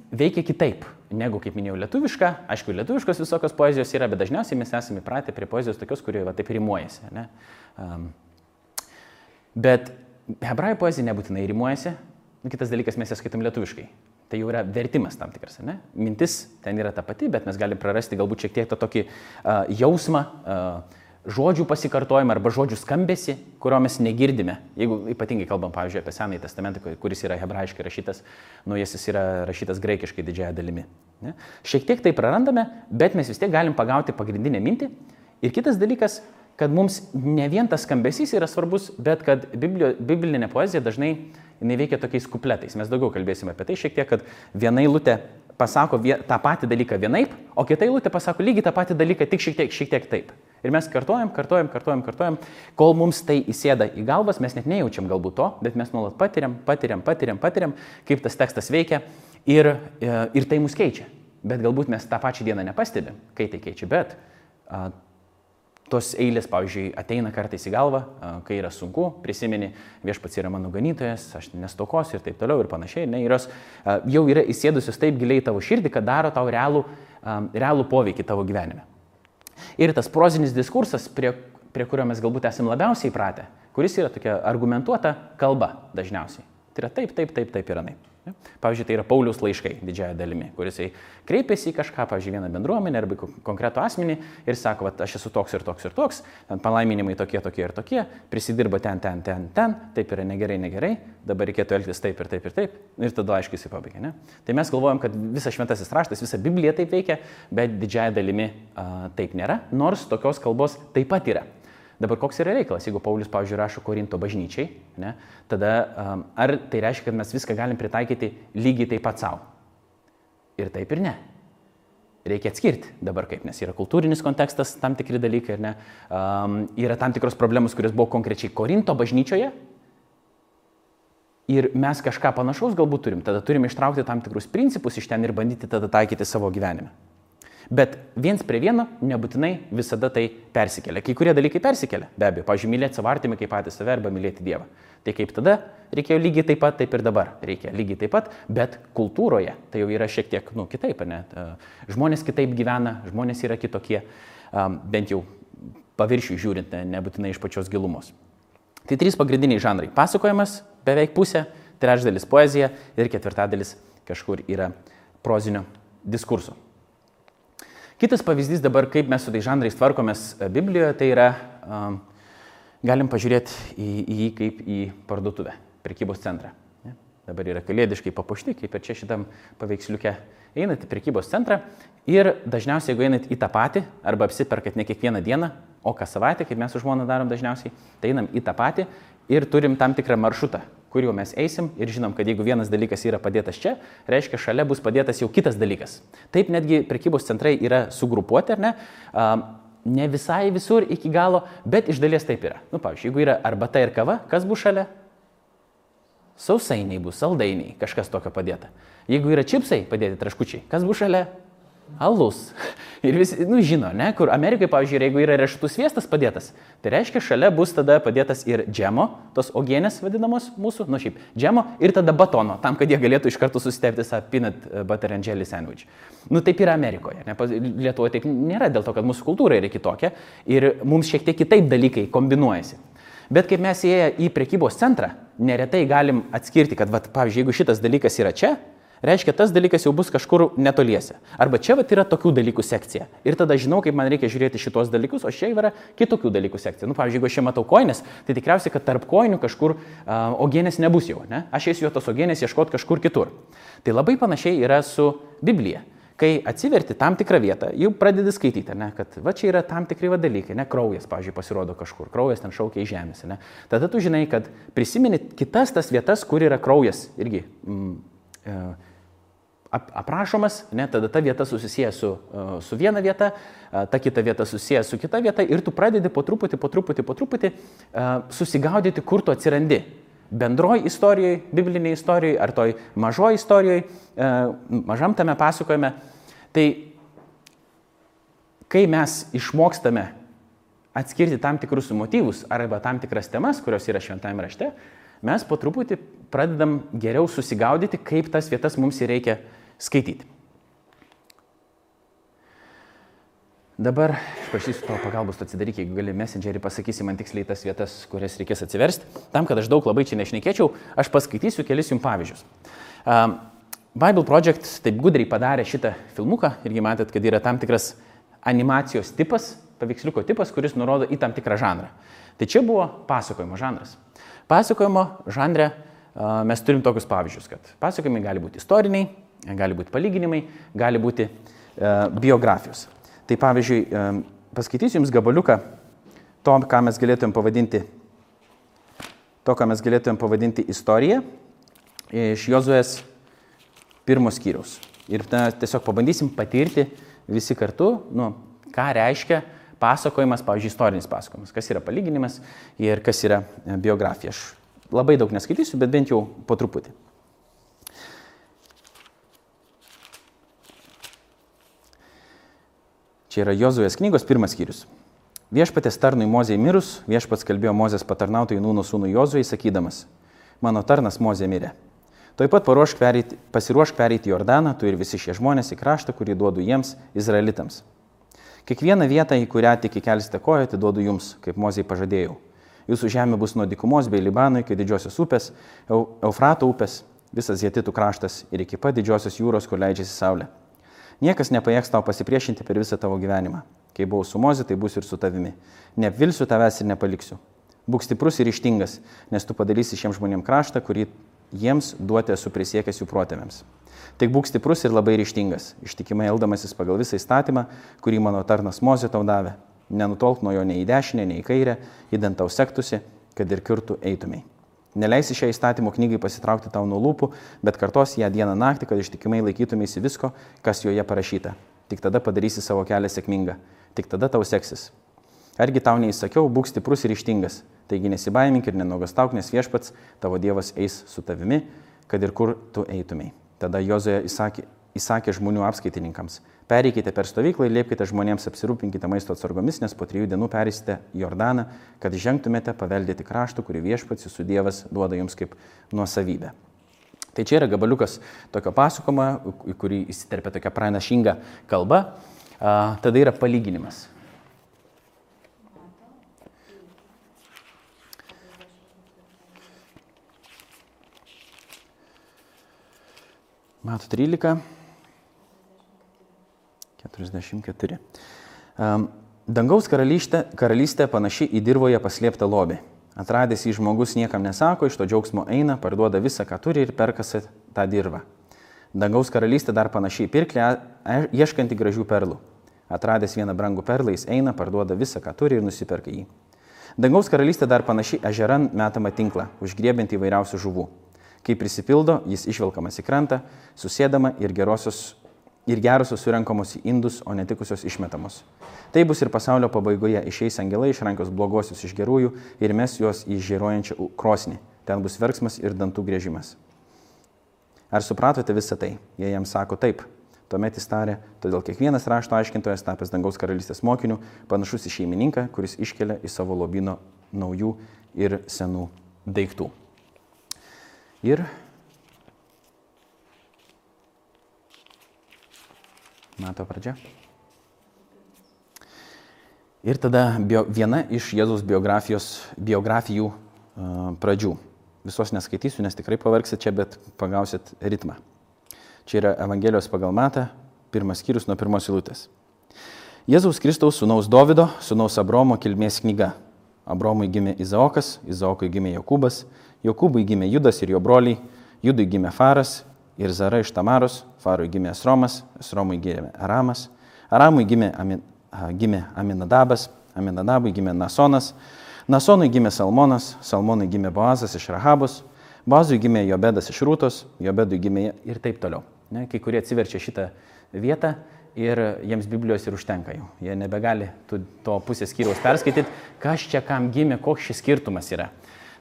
veikia kitaip negu, kaip minėjau, lietuviška. Aišku, lietuviškos visokios poezijos yra, bet dažniausiai mes esame įpratę prie poezijos tokios, kurioje va, taip rimuojasi. Ne? Um, bet hebrajų poezija nebūtinai rimuojasi. Kitas dalykas, mes ją skaitom lietuviškai. Tai jau yra vertimas tam tikras, ne? Mintis ten yra ta pati, bet mes galime prarasti galbūt šiek tiek tą tokį uh, jausmą, uh, žodžių pasikartojimą arba žodžių skambesi, kurio mes negirdime. Jeigu ypatingai kalbam, pavyzdžiui, apie Senąjį testamentą, kuris yra hebrajiškai rašytas, naujasis yra rašytas graikiškai didžiąją dalimi. Ne? Šiek tiek tai prarandame, bet mes vis tiek galim pagauti pagrindinę mintį. Ir kitas dalykas, kad mums ne vien tas skambesys yra svarbus, bet kad biblio, biblinė poezija dažnai jinai veikia tokiais kupletais. Mes daugiau kalbėsime apie tai šiek tiek, kad viena eilutė pasako tą patį dalyką vienaip, o kita eilutė pasako lygiai tą patį dalyką, tik šiek tiek, šiek tiek taip. Ir mes kartojam, kartojam, kartojam, kartojam, kol mums tai įsėda į galvas, mes net nejaučiam galbūt to, bet mes nuolat patiriam, patiriam, patiriam, patiriam, kaip tas tekstas veikia ir, e, ir tai mus keičia. Bet galbūt mes tą pačią dieną nepastebim, kai tai keičia, bet tos eilės, pavyzdžiui, ateina kartais į galvą, kai yra sunku, prisimeni, viešpats yra mano ganytojas, aš nestokosiu ir taip toliau ir panašiai, ne, ir jos jau yra įsėdusios taip giliai tavo širdį, kad daro tau realų, realų poveikį tavo gyvenime. Ir tas prozinis diskursas, prie, prie kurio mes galbūt esame labiausiai įpratę, kuris yra tokia argumentuota kalba dažniausiai. Tai yra taip, taip, taip, taip ir anaip. Pavyzdžiui, tai yra Paulius laiškai didžiąją dalimi, kuris kreipiasi į kažką, pavyzdžiui, vieną bendruomenę arba konkretų asmenį ir sako, kad aš esu toks ir toks ir toks, palaiminimai tokie, tokie ir tokie, prisidirba ten, ten, ten, ten, taip yra negerai, negerai, dabar reikėtų elgtis taip ir taip ir taip, ir tada aiškiai jisai pabaigia. Ne? Tai mes galvojam, kad visas šventasis raštas, visa Biblija taip veikia, bet didžiąją dalimi a, taip nėra, nors tokios kalbos taip pat yra. Dabar koks yra reikalas, jeigu Paulius, pavyzdžiui, rašo Korinto bažnyčiai, ne, tada um, ar tai reiškia, kad mes viską galim pritaikyti lygiai taip pat savo? Ir taip ir ne. Reikia atskirti dabar kaip, nes yra kultūrinis kontekstas, tam tikri dalykai, ar ne, um, yra tam tikros problemos, kurios buvo konkrečiai Korinto bažnyčioje, ir mes kažką panašaus galbūt turim, tada turim ištraukti tam tikrus principus iš ten ir bandyti tada taikyti savo gyvenime. Bet viens prie vieno nebūtinai visada tai persikelia. Kai kurie dalykai persikelia, be abejo, pavyzdžiui, mylėti savo artimį kaip patį save arba mylėti Dievą. Tai kaip tada reikėjo lygiai taip pat, taip ir dabar reikia lygiai taip pat, bet kultūroje tai jau yra šiek tiek, nu, kitaip, ne? Žmonės kitaip gyvena, žmonės yra kitokie, bent jau paviršių žiūrint, nebūtinai iš pačios gilumos. Tai trys pagrindiniai žanrai. Pasakojimas beveik pusė, trečdalis poezija ir ketvirtadalis kažkur yra prozinio diskurso. Kitas pavyzdys dabar, kaip mes su tais žanrais tvarkomės e, Biblijoje, tai yra, um, galim pažiūrėti į, į jį kaip į parduotuvę, prekybos centrą. Ne? Dabar yra kalėdiškai papuošti, kaip ir čia šitam paveiksliuke. Einate į prekybos centrą ir dažniausiai, jeigu einat į tą patį, arba apsiperkat ne kiekvieną dieną, o kas savaitę, kaip mes su žmona darom dažniausiai, tai einam į tą patį ir turim tam tikrą maršrutą, kuriuo mes eisim ir žinom, kad jeigu vienas dalykas yra padėtas čia, reiškia, šalia bus padėtas jau kitas dalykas. Taip netgi prekybos centrai yra sugrupuoti, ar ne? Ne visai visur iki galo, bet iš dalies taip yra. Nu, pavyzdžiui, jeigu yra arbata ir kava, kas bus šalia? Sausainiai bus, saldainiai, kažkas tokio padėta. Jeigu yra čipsai padėti traškučiai, kas bus šalia? Alus. Ir visi, nu, žino, ne, kur Amerikai, pavyzdžiui, jeigu yra riešutų sviestas padėtas, tai reiškia, šalia bus tada padėtas ir džemo, tos ogienės vadinamos mūsų, nu šiaip, džemo ir tada batono, tam, kad jie galėtų iš karto susitepti tą peanut butter and jelly sandwich. Nu, taip yra Amerikoje, ne, Lietuvoje taip nėra dėl to, kad mūsų kultūra yra kitokia ir mums šiek tiek kitaip dalykai kombinuojasi. Bet kaip mes įėję į prekybos centrą, neretai galim atskirti, kad, vat, pavyzdžiui, jeigu šitas dalykas yra čia, reiškia, tas dalykas jau bus kažkur netoliese. Arba čia vat, yra tokių dalykų sekcija. Ir tada žinau, kaip man reikia žiūrėti šitos dalykus, o čia yra kitokių dalykų sekcija. Nu, pavyzdžiui, jeigu aš čia matau koinės, tai tikriausiai, kad tarp koinių kažkur uh, ogienės nebus jau. Ne? Aš eisiu jo tos ogienės ieškoti kažkur kitur. Tai labai panašiai yra su Biblija. Kai atsiverti tam tikrą vietą, jau pradedi skaityti, ne, kad va čia yra tam tikri va dalykai, ne, kraujas, pavyzdžiui, pasirodo kažkur, kraujas ten šaukia į žemės, ne. Tada tu žinai, kad prisimeni kitas tas vietas, kur yra kraujas irgi. Mm, e, aprašomas, ne, tada ta vieta susisieja su, e, su viena vieta, e, ta kita vieta susisieja su kita vieta ir tu pradedi po truputį, po truputį, po truputį uh, susigaudyti, kur tu atsirandi. Bendroji istorijoje, bibliniai istorijoje ar toj mažoji istorijoje, uh, mažam tame pasakojime. Tai kai mes išmokstame atskirti tam tikrus motyvus arba tam tikras temas, kurios yra šventame rašte, mes po truputį pradedam geriau susigaudyti, kaip tas vietas mums reikia skaityti. Dabar aš prašysiu tavo pagalbos, tu atsidaryk, jeigu gali messengerį, pasakysi man tiksliai tas vietas, kurias reikės atsiversti. Tam, kad aš daug labai čia nešnekėčiau, aš paskaitysiu kelis jums pavyzdžius. Um, Bible Project taip gudriai padarė šitą filmuką irgi matėt, kad yra tam tikras animacijos tipas, paveiksliuko tipas, kuris nurodo į tam tikrą žanrą. Tai čia buvo pasakojimo žanras. Pasakojimo žanre mes turim tokius pavyzdžius, kad pasakojimai gali būti istoriniai, gali būti palyginimai, gali būti e, biografijos. Tai pavyzdžiui, e, paskaitysiu Jums gabaliuką to, ką mes galėtumėm pavadinti, to, ką mes galėtumėm pavadinti istorija iš Jozuės pirmos skyriaus. Ir ta, tiesiog pabandysim patirti visi kartu, nu, ką reiškia pasakojimas, pavyzdžiui, istorinis pasakojimas, kas yra palyginimas ir kas yra biografija. Aš labai daug neskaitysiu, bet bent jau po truputį. Čia yra Jozuės knygos pirmas skyrius. Viešpatės tarnui Mozei mirus, viešpats kalbėjo Mozės patarnautojui Nūno sūnui Jozuai, sakydamas, mano tarnas Mozė mirė. Taip pat pereiti, pasiruošk pereiti Jordaną, tu ir visi šie žmonės į kraštą, kurį duodu jiems, izraelitams. Kiekvieną vietą, į kurią tik įkelsite koją, atiduodu jums, kaip Mozei pažadėjau. Jūsų žemė bus nuo dikumos bei Libano iki didžiosios upės, Eufrato upės, visas Jėtitų kraštas ir iki pat didžiosios jūros, kur leidžiasi saulė. Niekas nepajėgs tau pasipriešinti per visą tavo gyvenimą. Kai buvau su Mozi, tai bus ir su tavimi. Neapvilsiu tavęs ir nepaliksiu. Būk stiprus ir ištingas, nes tu padarysi šiems žmonėms kraštą, kurį jiems duoti esu prisiekęs jų protėviams. Tik būk stiprus ir labai ryštingas, ištikimai eldamasis pagal visą įstatymą, kurį mano tarnas Mozė tau davė. Nenutolk nuo jo nei į dešinę, nei į kairę, įdant tau sektusi, kad ir kur tu eitumai. Neleisi šią įstatymo knygai pasitraukti tau nuo lūpų, bet kartos ją dieną naktį, kad ištikimai laikytumėsi visko, kas joje parašyta. Tik tada padarysi savo kelią sėkmingą. Tik tada tau seksis. Argi tau neįsakiau, būk stiprus ir ištingas. Taigi nesibaimink ir nenogastauk, nes viešpats tavo Dievas eis su tavimi, kad ir kur tu eitumai. Tada Jozoje įsakė, įsakė žmonių apskaitininkams. Pereikite per stovyklą ir liepkite žmonėms apsirūpinkite maisto atsargomis, nes po trijų dienų perėsite Jordaną, kad žengtumėte paveldėti kraštų, kurį viešpats jūsų Dievas duoda jums kaip nuosavybę. Tai čia yra gabaliukas tokio pasakoma, į kurį įsiterpia tokia pranašinga kalba. A, tada yra palyginimas. Mato 13. 44. Dangaus karalystė, karalystė panaši į dirboje paslėptą lobį. Atradęs į žmogus niekam nesako, iš to džiaugsmo eina, parduoda visą, ką turi ir perkasi tą dirbą. Dangaus karalystė dar panašiai į pirklę, ieškanti gražių perlų. Atradęs vieną brangų perlą, jis eina, parduoda visą, ką turi ir nusiperka jį. Dangaus karalystė dar panašiai ežeran metamą tinklą, užgriebiant įvairiausių žuvų. Kai prisipildo, jis išvelkamas į krantą, susėdama ir gerosios ir gerosios surenkamos į indus, o netikusios išmetamos. Tai bus ir pasaulio pabaigoje išeis angelai iš rankos blogosius iš gerųjų ir mes juos į žėrojančią krosnį. Ten bus verksmas ir dantų grėžimas. Ar supratote visą tai? Jie jam sako taip. Tuomet jis tarė, todėl kiekvienas rašto aiškintojas, tapęs dangaus karalystės mokiniu, panašus į šeimininką, kuris iškelia į savo lobino naujų ir senų daiktų. Ir Mato pradžia. Ir tada bio, viena iš Jėzus biografijų uh, pradžių. Visos neskaitysiu, nes tikrai pavargsit čia, bet pagausit ritmą. Čia yra Evangelijos pagal Matą, pirmas skyrius nuo pirmos eilutės. Jėzaus Kristaus sūnaus Dovido, sūnaus Abromo kilmės knyga. Abromui gimė Izaokas, Izaokui gimė Jokūbas, Jokūbui gimė Judas ir jo broliai, Judui gimė Faras ir Zara iš Tamaros, Farui gimė Esromas, Esromui gimė Aramas, Aramui gimė, Amin, gimė Aminadabas, Aminadabui gimė Nasonas, Nasonui gimė Salmonas, Salmonui gimė Boazas iš Rahabos, Boazui gimė Jobedas iš Rūtos, Jobedui gimė ir taip toliau. Ne, kai kurie atsiverčia šitą vietą ir jiems Biblijos ir užtenka jau. Jie nebegali to pusės skyriaus perskaityti, kas čia kam gimė, koks šis skirtumas yra.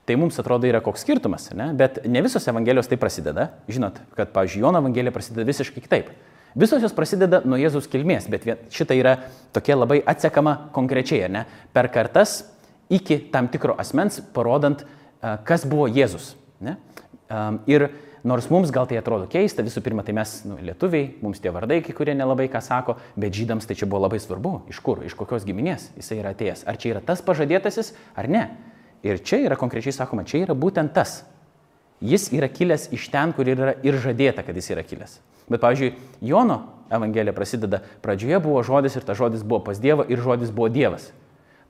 Tai mums atrodo yra koks skirtumas, ne? bet ne visos Evangelijos tai prasideda. Žinot, kad, pavyzdžiui, Jono Evangelija prasideda visiškai kitaip. Visos jos prasideda nuo Jėzus kilmės, bet šita yra tokia labai atsekama konkrečiai, ne? per kartas iki tam tikro asmens, parodant, kas buvo Jėzus. Ne? Ir nors mums gal tai atrodo keista, visų pirma, tai mes, nu, lietuviai, mums tie vardai, kai kurie nelabai ką sako, bet žydams tai čia buvo labai svarbu, iš kur, iš kokios giminės jisai yra atėjęs. Ar čia yra tas pažadėtasis, ar ne. Ir čia yra konkrečiai sakoma, čia yra būtent tas. Jis yra kilęs iš ten, kur yra ir žadėta, kad jis yra kilęs. Bet, pavyzdžiui, Jono Evangelija prasideda, pradžioje buvo žodis ir tas žodis buvo pas Dievą ir žodis buvo Dievas.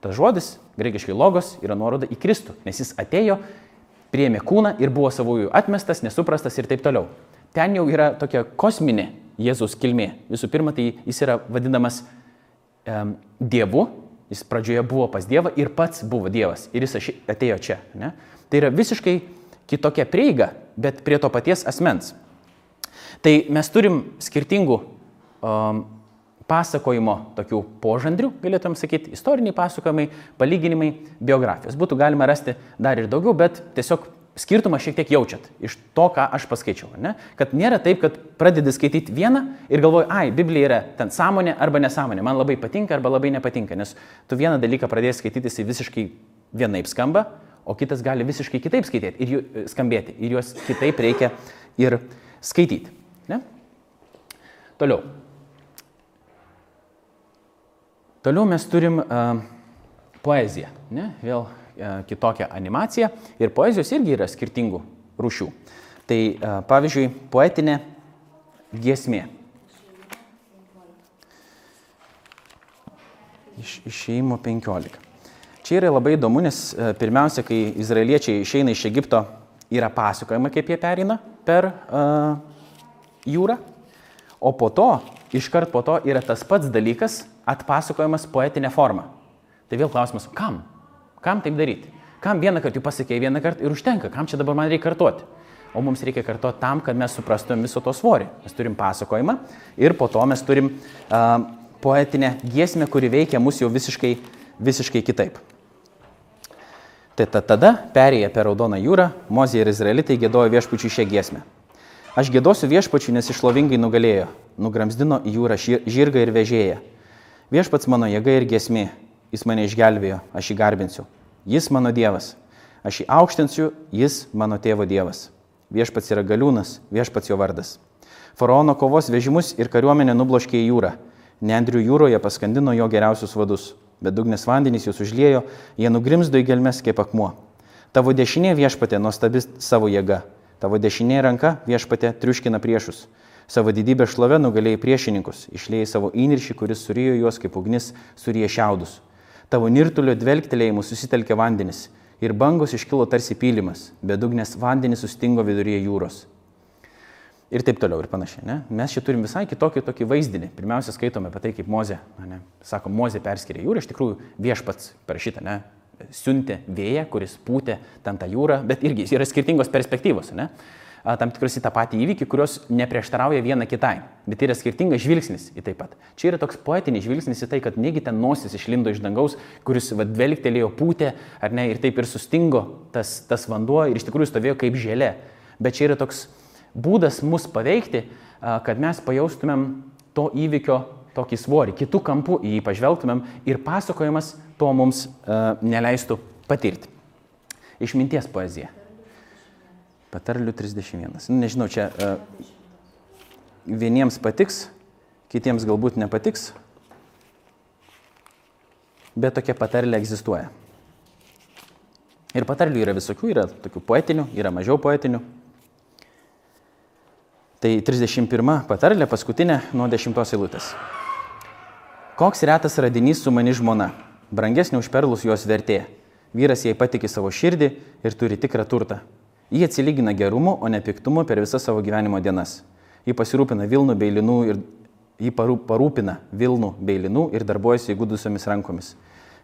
Tas žodis, greikiškai logos, yra nuoroda į Kristų, nes jis atėjo, priėmė kūną ir buvo savųjų atmestas, nesuprastas ir taip toliau. Ten jau yra tokia kosminė Jėzaus kilmė. Visų pirma, tai jis yra vadinamas um, Dievu, Jis pradžioje buvo pas Dievą ir pats buvo Dievas ir jis atėjo čia. Ne? Tai yra visiškai kitokia prieiga, bet prie to paties asmens. Tai mes turim skirtingų um, pasakojimo tokių požandrių, galėtum sakyti, istoriniai pasakojimai, palyginimai, biografijos. Būtų galima rasti dar ir daugiau, bet tiesiog skirtumą šiek tiek jaučiat iš to, ką aš paskaičiau. Ne? Kad nėra taip, kad pradedi skaityti vieną ir galvoji, ai, Biblija yra ten sąmonė arba nesąmonė, man labai patinka arba labai nepatinka, nes tu vieną dalyką pradėjai skaityti, jisai visiškai vienaip skamba, o kitas gali visiškai kitaip skaityti ir jų, e, skambėti ir juos kitaip reikia ir skaityti. Ne? Toliau. Toliau mes turim uh, poeziją. Ne? Vėl kitokią animaciją ir poezijos irgi yra skirtingų rūšių. Tai e, pavyzdžiui, poetinė giesmė. Iš, išėjimo 15. Čia yra labai įdomu, nes e, pirmiausia, kai izraeliečiai išeina iš Egipto, yra pasakojama, kaip jie perina per uh, jūrą, o po to, iškart po to yra tas pats dalykas atpasakojamas poetinė forma. Tai vėl klausimas, kam? Kam taip daryti? Kam vieną kartą jau pasakėjai vieną kartą ir užtenka, kam čia dabar man reikia kartuoti? O mums reikia kartuoti tam, kad mes suprastumėm viso to svorį. Mes turim pasakojimą ir po to mes turim uh, poetinę giesmę, kuri veikia mus jau visiškai, visiškai kitaip. Tai tada, perėję per Raudoną jūrą, Mozė ir Izraelitai gėdojo viešpačiui šią giesmę. Aš gėdosiu viešpačiui, nes išlovingai nugalėjo, nugramzdino į jūrą žirgą ir vežėją. Viešpats mano jėga ir giesmė, jis mane išgelbėjo, aš jį garbinsiu. Jis mano Dievas, aš jį aukštinsiu, jis mano tėvo Dievas. Viešpats yra galiūnas, viešpats jo vardas. Faraono kovos vežimus ir kariuomenę nubloškė į jūrą. Nendrių jūroje paskandino jo geriausius vadus bet dugnes vandenys jūs užliejo, jie nugrimzdo į gelmes kaip akmuo. Tavo dešinė viešpatė nuostabi savo jėga, tavo dešinė ranka viešpatė triuškina priešus. Savo didybę šlovę nugalėjai priešininkus, išlėjai savo įniršį, kuris surijo juos kaip ugnis, surija šiaudus. Tavo nirtulio dvelgtelėjimu susitelkė vandenis ir bangos iškilo tarsi pylimas, bet dugnes vandenis sustingo viduryje jūros ir taip toliau ir panašiai. Ne? Mes čia turim visai kitokį tokį vaizdinį. Pirmiausia, skaitome apie tai, kaip Mozė, ne? sako, Mozė perskiria jūrą, iš tikrųjų viešpats parašyta, ne? siuntė vėją, kuris pūtė ten tą jūrą, bet irgi yra skirtingos perspektyvos, ne? Tam tikrus į tą patį įvykį, kurios neprieštarauja viena kitai, bet yra skirtingas žvilgsnis į tai pat. Čia yra toks poetinis žvilgsnis į tai, kad negi ten nosis išlindo iš dangaus, kuris vadvelgtelėjo pūtė, ar ne, ir taip ir sustingo tas, tas vanduo ir iš tikrųjų stovėjo kaip žėlė. Bet čia yra toks būdas mus paveikti, kad mes pajaustumėm to įvykio tokį svorį, kitų kampų į jį pažvelgtumėm ir pasakojimas to mums neleistų patirti. Išminties poezija. Patarlių 31. Nu, nežinau, čia vieniems patiks, kitiems galbūt nepatiks, bet tokia patarlė egzistuoja. Ir patarlių yra visokių, yra tokių poetinių, yra mažiau poetinių. Tai 31 patarlė, paskutinė nuo 10 eilutės. Koks retas radinys su mani žmona, brangesnė už perlus jos vertė. Vyras jai patikė savo širdį ir turi tikrą turtą. Jie atsilygina gerumu, o ne piktumu per visas savo gyvenimo dienas. Ji pasirūpina Vilnų bei Linų ir jį parūpina Vilnų bei Linų ir darbuojasi įgudusiomis rankomis.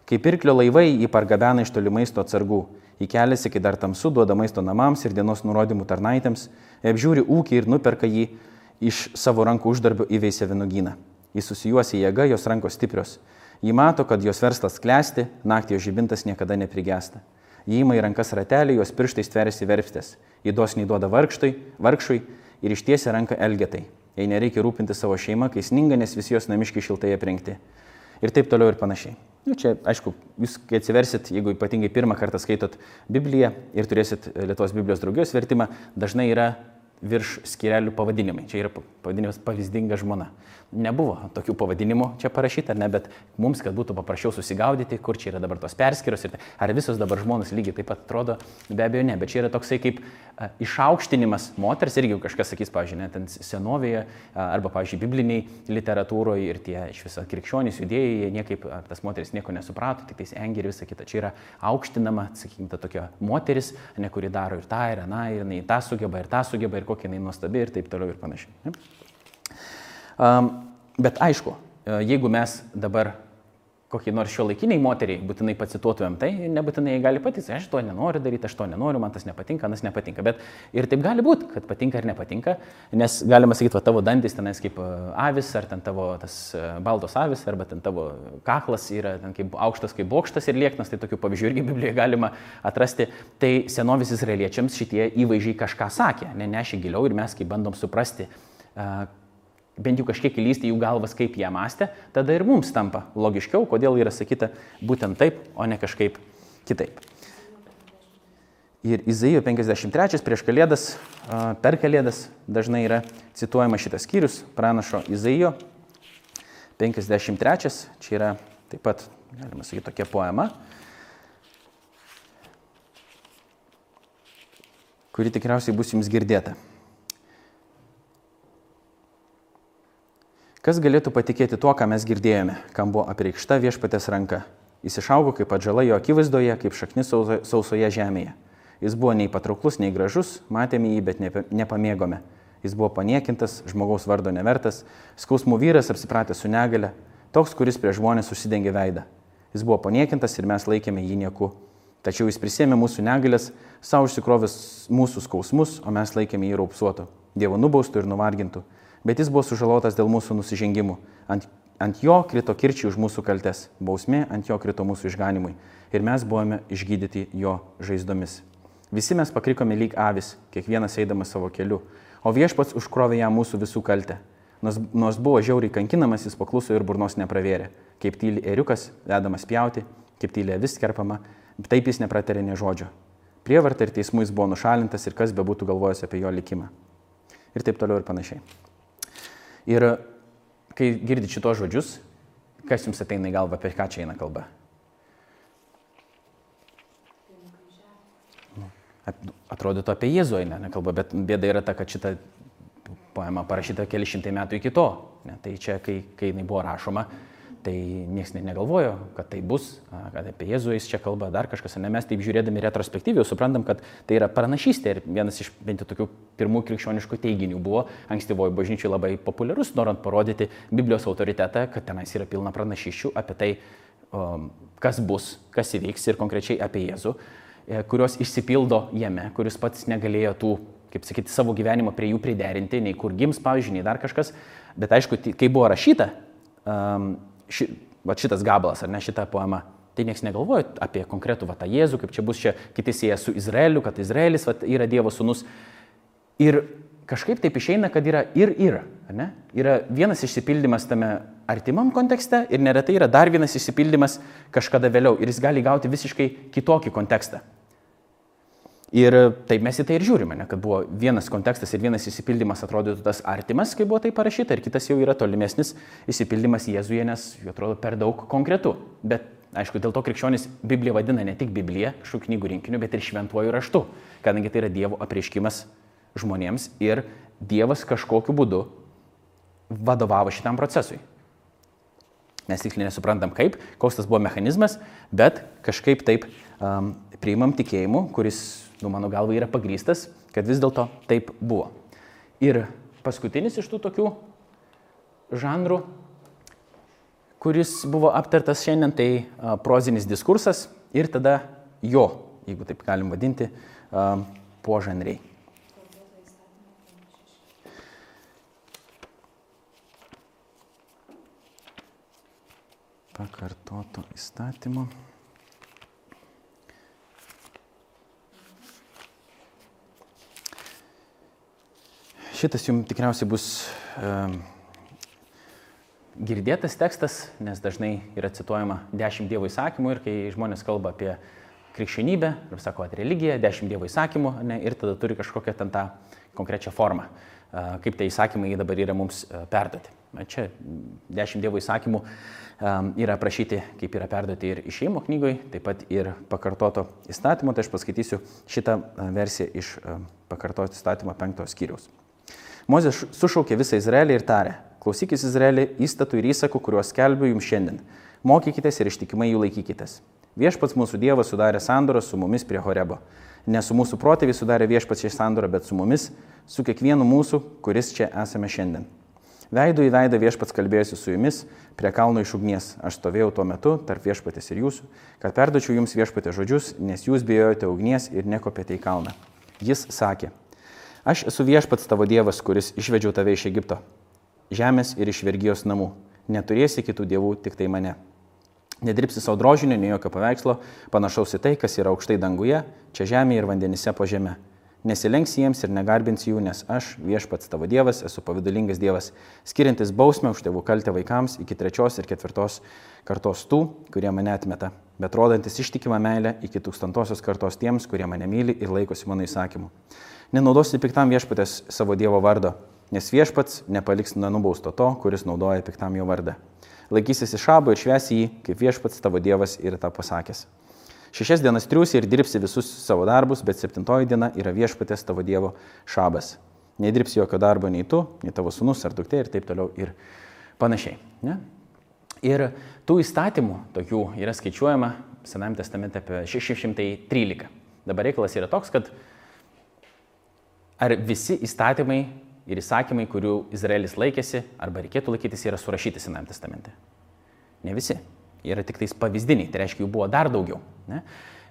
Kaip pirklio laivai jį pargabena iš toli maisto atsargų. Į keliasi, kai dar tamsu, duoda maisto namams ir dienos nurodymų tarnaitėms, apžiūri ūkį ir nuperka jį iš savo rankų uždarbio įveisę vinugyną. Jis susijuosi jėga, jos rankos stiprios. Ji mato, kad jos verslas klesti, naktį jo žibintas niekada neprigesta. Jį įima į rankas ratelį, jos pirštai stversi verpstės. Jį dosniai duoda vargštai, vargšui ir ištiesia ranką elgetai. Jei nereikia rūpinti savo šeimą, kai sninga, nes visi jos namiškai šiltai aprengti. Ir taip toliau ir panašiai. Nu, čia, aišku, jūs, kai atsiversit, jeigu ypatingai pirmą kartą skaitot Bibliją ir turėsit Lietuvos Biblijos draugijos vertimą, dažnai yra virš skirelių pavadinimai. Čia yra pavadinimas pavyzdinga žmona. Nebuvo tokių pavadinimų čia parašyta, ne, bet mums, kad būtų paprasčiau susigaudyti, kur čia yra dabar tos perskiros ir ar visos dabar žmonos lygiai taip pat atrodo, be abejo ne, bet čia yra toksai kaip a, išaukštinimas moters, irgi kažkas sakys, pavyzdžiui, ten senovėje a, arba, pavyzdžiui, bibliniai literatūroje ir tie iš viso krikščionys judėjai, jie niekaip, tas moteris nieko nesuprato, tik tais engi ir visa kita. Čia yra aukštinama, sakykime, ta tokia moteris, ne kuri daro ir tą, ir aną, ir jinai tą sugeba, ir tą sugeba, ir kokia jinai nuostabi ir taip toliau ir panašiai. Bet aišku, e, jeigu mes dabar kokį nors šio laikiniai moteriai būtinai pacituotumėm, tai nebūtinai gali patys, aš to nenoriu daryti, aš to nenoriu, man tas nepatinka, tas nepatinka. Bet ir taip gali būti, kad patinka ar nepatinka, nes galima sakyti, va tavo dantis tenais kaip e, avis, ar ten tavo tas e, baltos avis, arba ten tavo kaklas yra ten kaip aukštas kaip bokštas ir lieknas, tai tokių pavyzdžių irgi Biblijoje galima atrasti. Tai senovis izraeliečiams šitie įvaizdžiai kažką sakė, ne nešė giliau ir mes kaip bandom suprasti, bent jau kažkiek įlysti jų galvas, kaip jie mąstė, tada ir mums tampa logiškiau, kodėl yra sakyta būtent taip, o ne kažkaip kitaip. Ir Izaijo 53 prieš Kalėdas, per Kalėdas dažnai yra cituojama šitas skyrius, pranašo Izaijo 53, čia yra taip pat, galima sakyti, tokia poema, kuri tikriausiai bus jums girdėta. Kas galėtų patikėti tuo, ką mes girdėjome, kam buvo apreikšta viešpatės ranka? Jis išaugo kaip atžala jo akivaizdoje, kaip šaknis sausoje žemėje. Jis buvo nei patrauklus, nei gražus, matėme jį, bet nepamėgome. Jis buvo paniekintas, žmogaus vardo nevertas, skausmų vyras apsipratęs su negale, toks, kuris prie žmonės užsidengė veidą. Jis buvo paniekintas ir mes laikėme jį nieku. Tačiau jis prisėmė mūsų negalės, savo užsikrovęs mūsų skausmus, o mes laikėme jį raupsuotu, Dievo nubaustų ir nuvargintų. Bet jis buvo sužalotas dėl mūsų nusižengimų. Ant, ant jo krito kirčiai už mūsų kaltes, bausmė ant jo krito mūsų išganimui. Ir mes buvome išgydyti jo žaizdomis. Visi mes pakrikome lyg avis, kiekvienas eidamas savo keliu, o viešpats užkrovė ją mūsų visų kaltę. Nors, nors buvo žiauriai kankinamas, jis pakluso ir burnos nepravėrė. Kaip tyli eriukas, vedamas pjauti, kaip tyli vis kerpama, taip jis nepratarė ne žodžio. Prievarta ir teismų jis buvo nušalintas ir kas be būtų galvojęs apie jo likimą. Ir taip toliau ir panašiai. Ir kai girdit šitos žodžius, kas jums ateina į galvą, apie ką čia eina kalba? Atrodytų apie Jėzų eina nekalba, bet bėda yra ta, kad šita poema parašyta keli šimtai metų iki to. Ne, tai čia, kai, kai jinai buvo rašoma, tai niekas net negalvojo, kad tai bus, kad apie Jėzų jis čia kalba, dar kažkas. Ne, mes taip žiūrėdami retrospektyviai suprantam, kad tai yra pranašystė ir vienas iš bent jau tokių pirmų krikščioniškų teiginių buvo ankstyvoji bažnyčiai labai populiarus, norint parodyti Biblijos autoritetą, kad tenais yra pilna pranašyščių apie tai, kas bus, kas įvyks ir konkrečiai apie Jėzų, e, kurios išsipildo jame, kuris pats negalėjo tų kaip sakyti, savo gyvenimą prie jų priderinti, nei kur gims, pavyzdžiui, nei dar kažkas. Bet aišku, kai buvo rašyta, um, ši, va šitas gabalas, ar ne šita poema, tai niekas negalvoja apie konkretų va tą Jėzų, kaip čia bus čia kiti sieja su Izraeliu, kad Izraelis va, yra Dievo sūnus. Ir kažkaip taip išeina, kad yra ir ir. Ne? Yra vienas išsipildymas tame artimam kontekste ir neretai yra dar vienas išsipildymas kažkada vėliau ir jis gali gauti visiškai kitokį kontekstą. Ir taip mes į tai ir žiūrime, ne, kad buvo vienas kontekstas ir vienas įsipildymas atrodytų tas artimas, kai buvo tai parašyta, ir kitas jau yra tolimesnis įsipildymas Jėzuje, nes jų atrodo per daug konkretu. Bet aišku, dėl to krikščionis Bibliją vadina ne tik Biblija, šių knygų rinkiniu, bet ir šventuoju raštu, kadangi tai yra Dievo apreiškimas žmonėms ir Dievas kažkokiu būdu vadovavo šitam procesui. Mes tiksliai nesuprantam kaip, koks tas buvo mechanizmas, bet kažkaip taip um, priimam tikėjimu, kuris nu, mano galva, yra pagrystas, kad vis dėlto taip buvo. Ir paskutinis iš tų tokių žanrų, kuris buvo aptartas šiandien, tai a, prozinis diskursas ir tada jo, jeigu taip galim vadinti, a, požanriai. Pakartoto įstatymo. Šitas jums tikriausiai bus um, girdėtas tekstas, nes dažnai yra cituojama dešimt dievo įsakymų ir kai žmonės kalba apie krikščionybę, ir sako, kad religija, dešimt dievo įsakymų, ne, ir tada turi kažkokią ten tą konkrečią formą, uh, kaip tie įsakymai dabar yra mums uh, perduoti. Čia dešimt dievo įsakymų um, yra aprašyti, kaip yra perduoti ir išėjimo knygoje, taip pat ir pakartoto įstatymo, tai aš paskaitysiu šitą versiją iš uh, pakartoto įstatymo penktos skyriaus. Mozė sušaukė visą Izraelį ir tarė, klausykis Izraelį įstatų ir įsakų, kuriuos skelbiu jums šiandien. Mokykitės ir ištikimai jų laikykitės. Viešpats mūsų Dievas sudarė sandorą su mumis prie Horebo. Ne su mūsų protėviai sudarė viešpats šį sandorą, bet su mumis, su kiekvienu mūsų, kuris čia esame šiandien. Veidu į veidą viešpats kalbėjusi su jumis prie kalno iš ugnies. Aš stovėjau tuo metu tarp viešpatės ir jūsų, kad perdočiau jums viešpatės žodžius, nes jūs bijojote ugnies ir nekopėte į kalną. Jis sakė, Aš esu viešpats tavo Dievas, kuris išvedžiau tave iš Egipto, žemės ir iš vergyjos namų. Neturėsi kitų dievų, tik tai mane. Nedirbsi savo drožinio, nei jokio paveikslo, panašaus į tai, kas yra aukštai danguje, čia žemėje ir vandenyse po žemę. Nesilenks jiems ir negarbins jų, nes aš, viešpats tavo Dievas, esu pavydalingas Dievas, skiriantis bausmę už tėvų kaltę vaikams iki trečios ir ketvirtos kartos tų, kurie mane atmeta, bet rodantis ištikimą meilę iki tūkstantosios kartos tiems, kurie mane myli ir laikosi mano įsakymų. Nenaudosi piktam viešpatės savo Dievo vardo, nes viešpats nepaliks nenubausto to, kuris naudoja piktam jo vardą. Laikysis iš šabo ir šviesi jį, kaip viešpats tavo Dievas yra tą pasakęs. Šešias dienas triusi ir dirbsi visus savo darbus, bet septintoji diena yra viešpatės tavo Dievo šabas. Nedirbsi jokio darbo nei tu, nei tavo sunus ar duktė ir taip toliau ir panašiai. Ne? Ir tų įstatymų tokių yra skaičiuojama Senajame testamente apie 613. Dabar reikalas yra toks, kad ar visi įstatymai ir įsakymai, kurių Izraelis laikėsi, arba reikėtų laikytis, yra surašyti Senajame testamente? Ne visi. Jie yra tik tais pavyzdiniai, tai reiškia, jų buvo dar daugiau. Ne?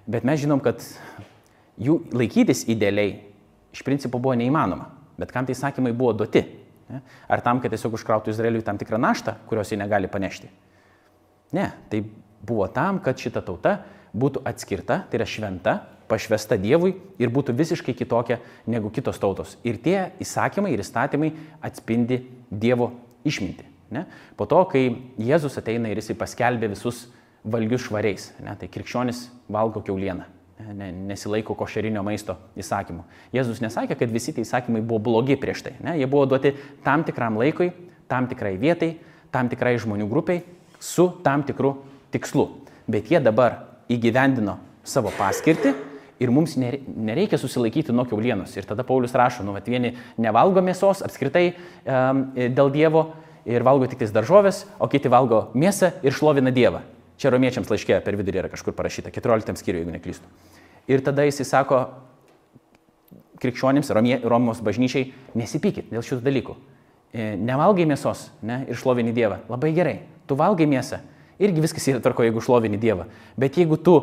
Bet mes žinom, kad jų laikytis idealiai iš principo buvo neįmanoma. Bet kam tai įsakymai buvo duoti? Ne? Ar tam, kad tiesiog užkrautų Izraeliui tam tikrą naštą, kurios jie negali panešti? Ne, tai buvo tam, kad šita tauta būtų atskirta, tai yra šventa, pašvesta Dievui ir būtų visiškai kitokia negu kitos tautos. Ir tie įsakymai ir įstatymai atspindi Dievo išmintį. Ne? Po to, kai Jėzus ateina ir jisai paskelbė visus valgius švariais, ne? tai krikščionis valgo keulieną, ne? nesilaiko košerinio maisto įsakymų. Jėzus nesakė, kad visi tie įsakymai buvo blogi prieš tai. Ne? Jie buvo duoti tam tikram laikui, tam tikrai vietai, tam tikrai žmonių grupiai su tam tikru tikslu. Bet jie dabar įgyvendino savo paskirtį ir mums nereikia susilaikyti nuo keulienos. Ir tada Paulius rašo, nu, kad vieni nevalgo mėsos apskritai um, dėl Dievo ir valgo tik tais daržovės, o kiti valgo mėsą ir šlovina Dievą. Čia romiečiams laiškė per vidurį yra kažkur parašyta, 14 skyriui, jeigu neklystu. Ir tada jis sako krikščionims, Romos bažnyčiai, nesipykit dėl šitų dalykų. E, nevalgai mėsos ne, ir šlovini Dievą. Labai gerai. Tu valgai mėsą. Irgi viskas yra tvarko, jeigu šlovini Dievą. Bet jeigu tu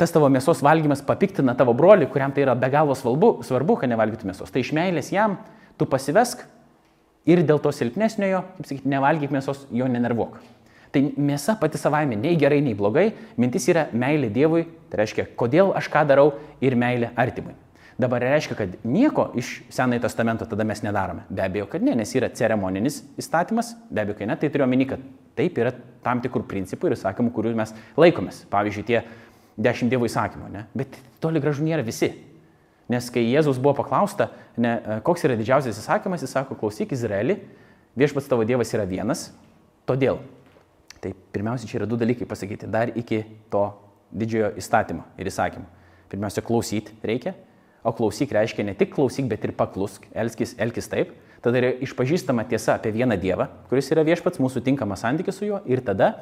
tas tavo mėsos valgymas papiktina tavo brolį, kuriam tai yra be galo svarbu, svarbu kad nevalgytų mėsos, tai iš meilės jam tu pasivesk ir dėl to silpnesniojo, kaip sakyti, nevalgyk mėsos, jo nenervuok. Tai mėsa pati savaime nei gerai, nei blogai, mintis yra meilė Dievui, tai reiškia, kodėl aš ką darau ir meilė artimui. Dabar reiškia, kad nieko iš Senojo testamento tada mes nedarome. Be abejo, kad ne, nes yra ceremoninis įstatymas, be abejo, kad ne, tai turiu omeny, kad taip yra tam tikrų principų ir įsakymų, kurių mes laikomės. Pavyzdžiui, tie dešimt dievų įsakymų, ne? bet toli gražu nėra visi. Nes kai Jėzus buvo paklausta, ne, koks yra didžiausias įsakymas, jis sako, klausyk Izraelį, viešpats tavo Dievas yra vienas, todėl. Tai pirmiausia, čia yra du dalykai pasakyti, dar iki to didžiojo įstatymo ir įsakymo. Pirmiausia, klausyti reikia, o klausyk reiškia ne tik klausyk, bet ir paklusk, elskis, elkis taip. Tada yra išpažįstama tiesa apie vieną Dievą, kuris yra viešpats, mūsų tinkamas santykis su juo ir tada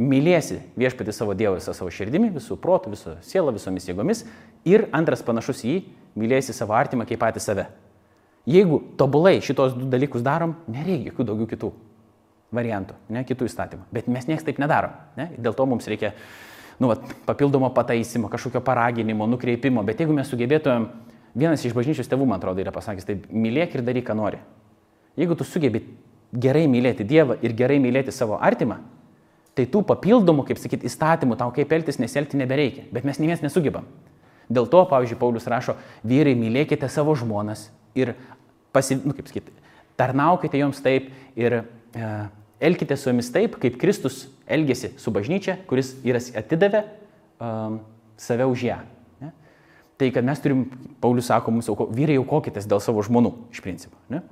mylėsi viešpatį savo Dievą visą savo širdimi, visų protų, visą sielą, visomis jėgomis. Ir antras panašus į jį, mylėsi savo artimą kaip patį save. Jeigu tobulai šitos du dalykus darom, nereikia jokių daugiau kitų variantų, ne, kitų įstatymų. Bet mes niekas taip nedarom. Ne? Dėl to mums reikia nu, vat, papildomo pataisimo, kažkokio paraginimo, nukreipimo. Bet jeigu mes sugebėtumėm, vienas iš bažnyčios tėvų, man atrodo, yra pasakęs, tai mylėk ir daryk, ką nori. Jeigu tu sugebi gerai mylėti Dievą ir gerai mylėti savo artimą, tai tų papildomų, kaip sakyti, įstatymų tau kaip elgtis, neselgti nebereikia. Bet mes niekas nesugebam. Dėl to, pavyzdžiui, Paulius rašo, vyrai, mylėkite savo žmonas ir, pasi, nu, kaip sakyti, tarnaukite joms taip ir e, elkite su jomis taip, kaip Kristus elgėsi su bažnyčia, kuris yra atidavė um, save už ją. Ne? Tai kad mes turim, Paulius sako, mūsų vyrai aukokitės dėl savo žmonų, iš principo. Ne?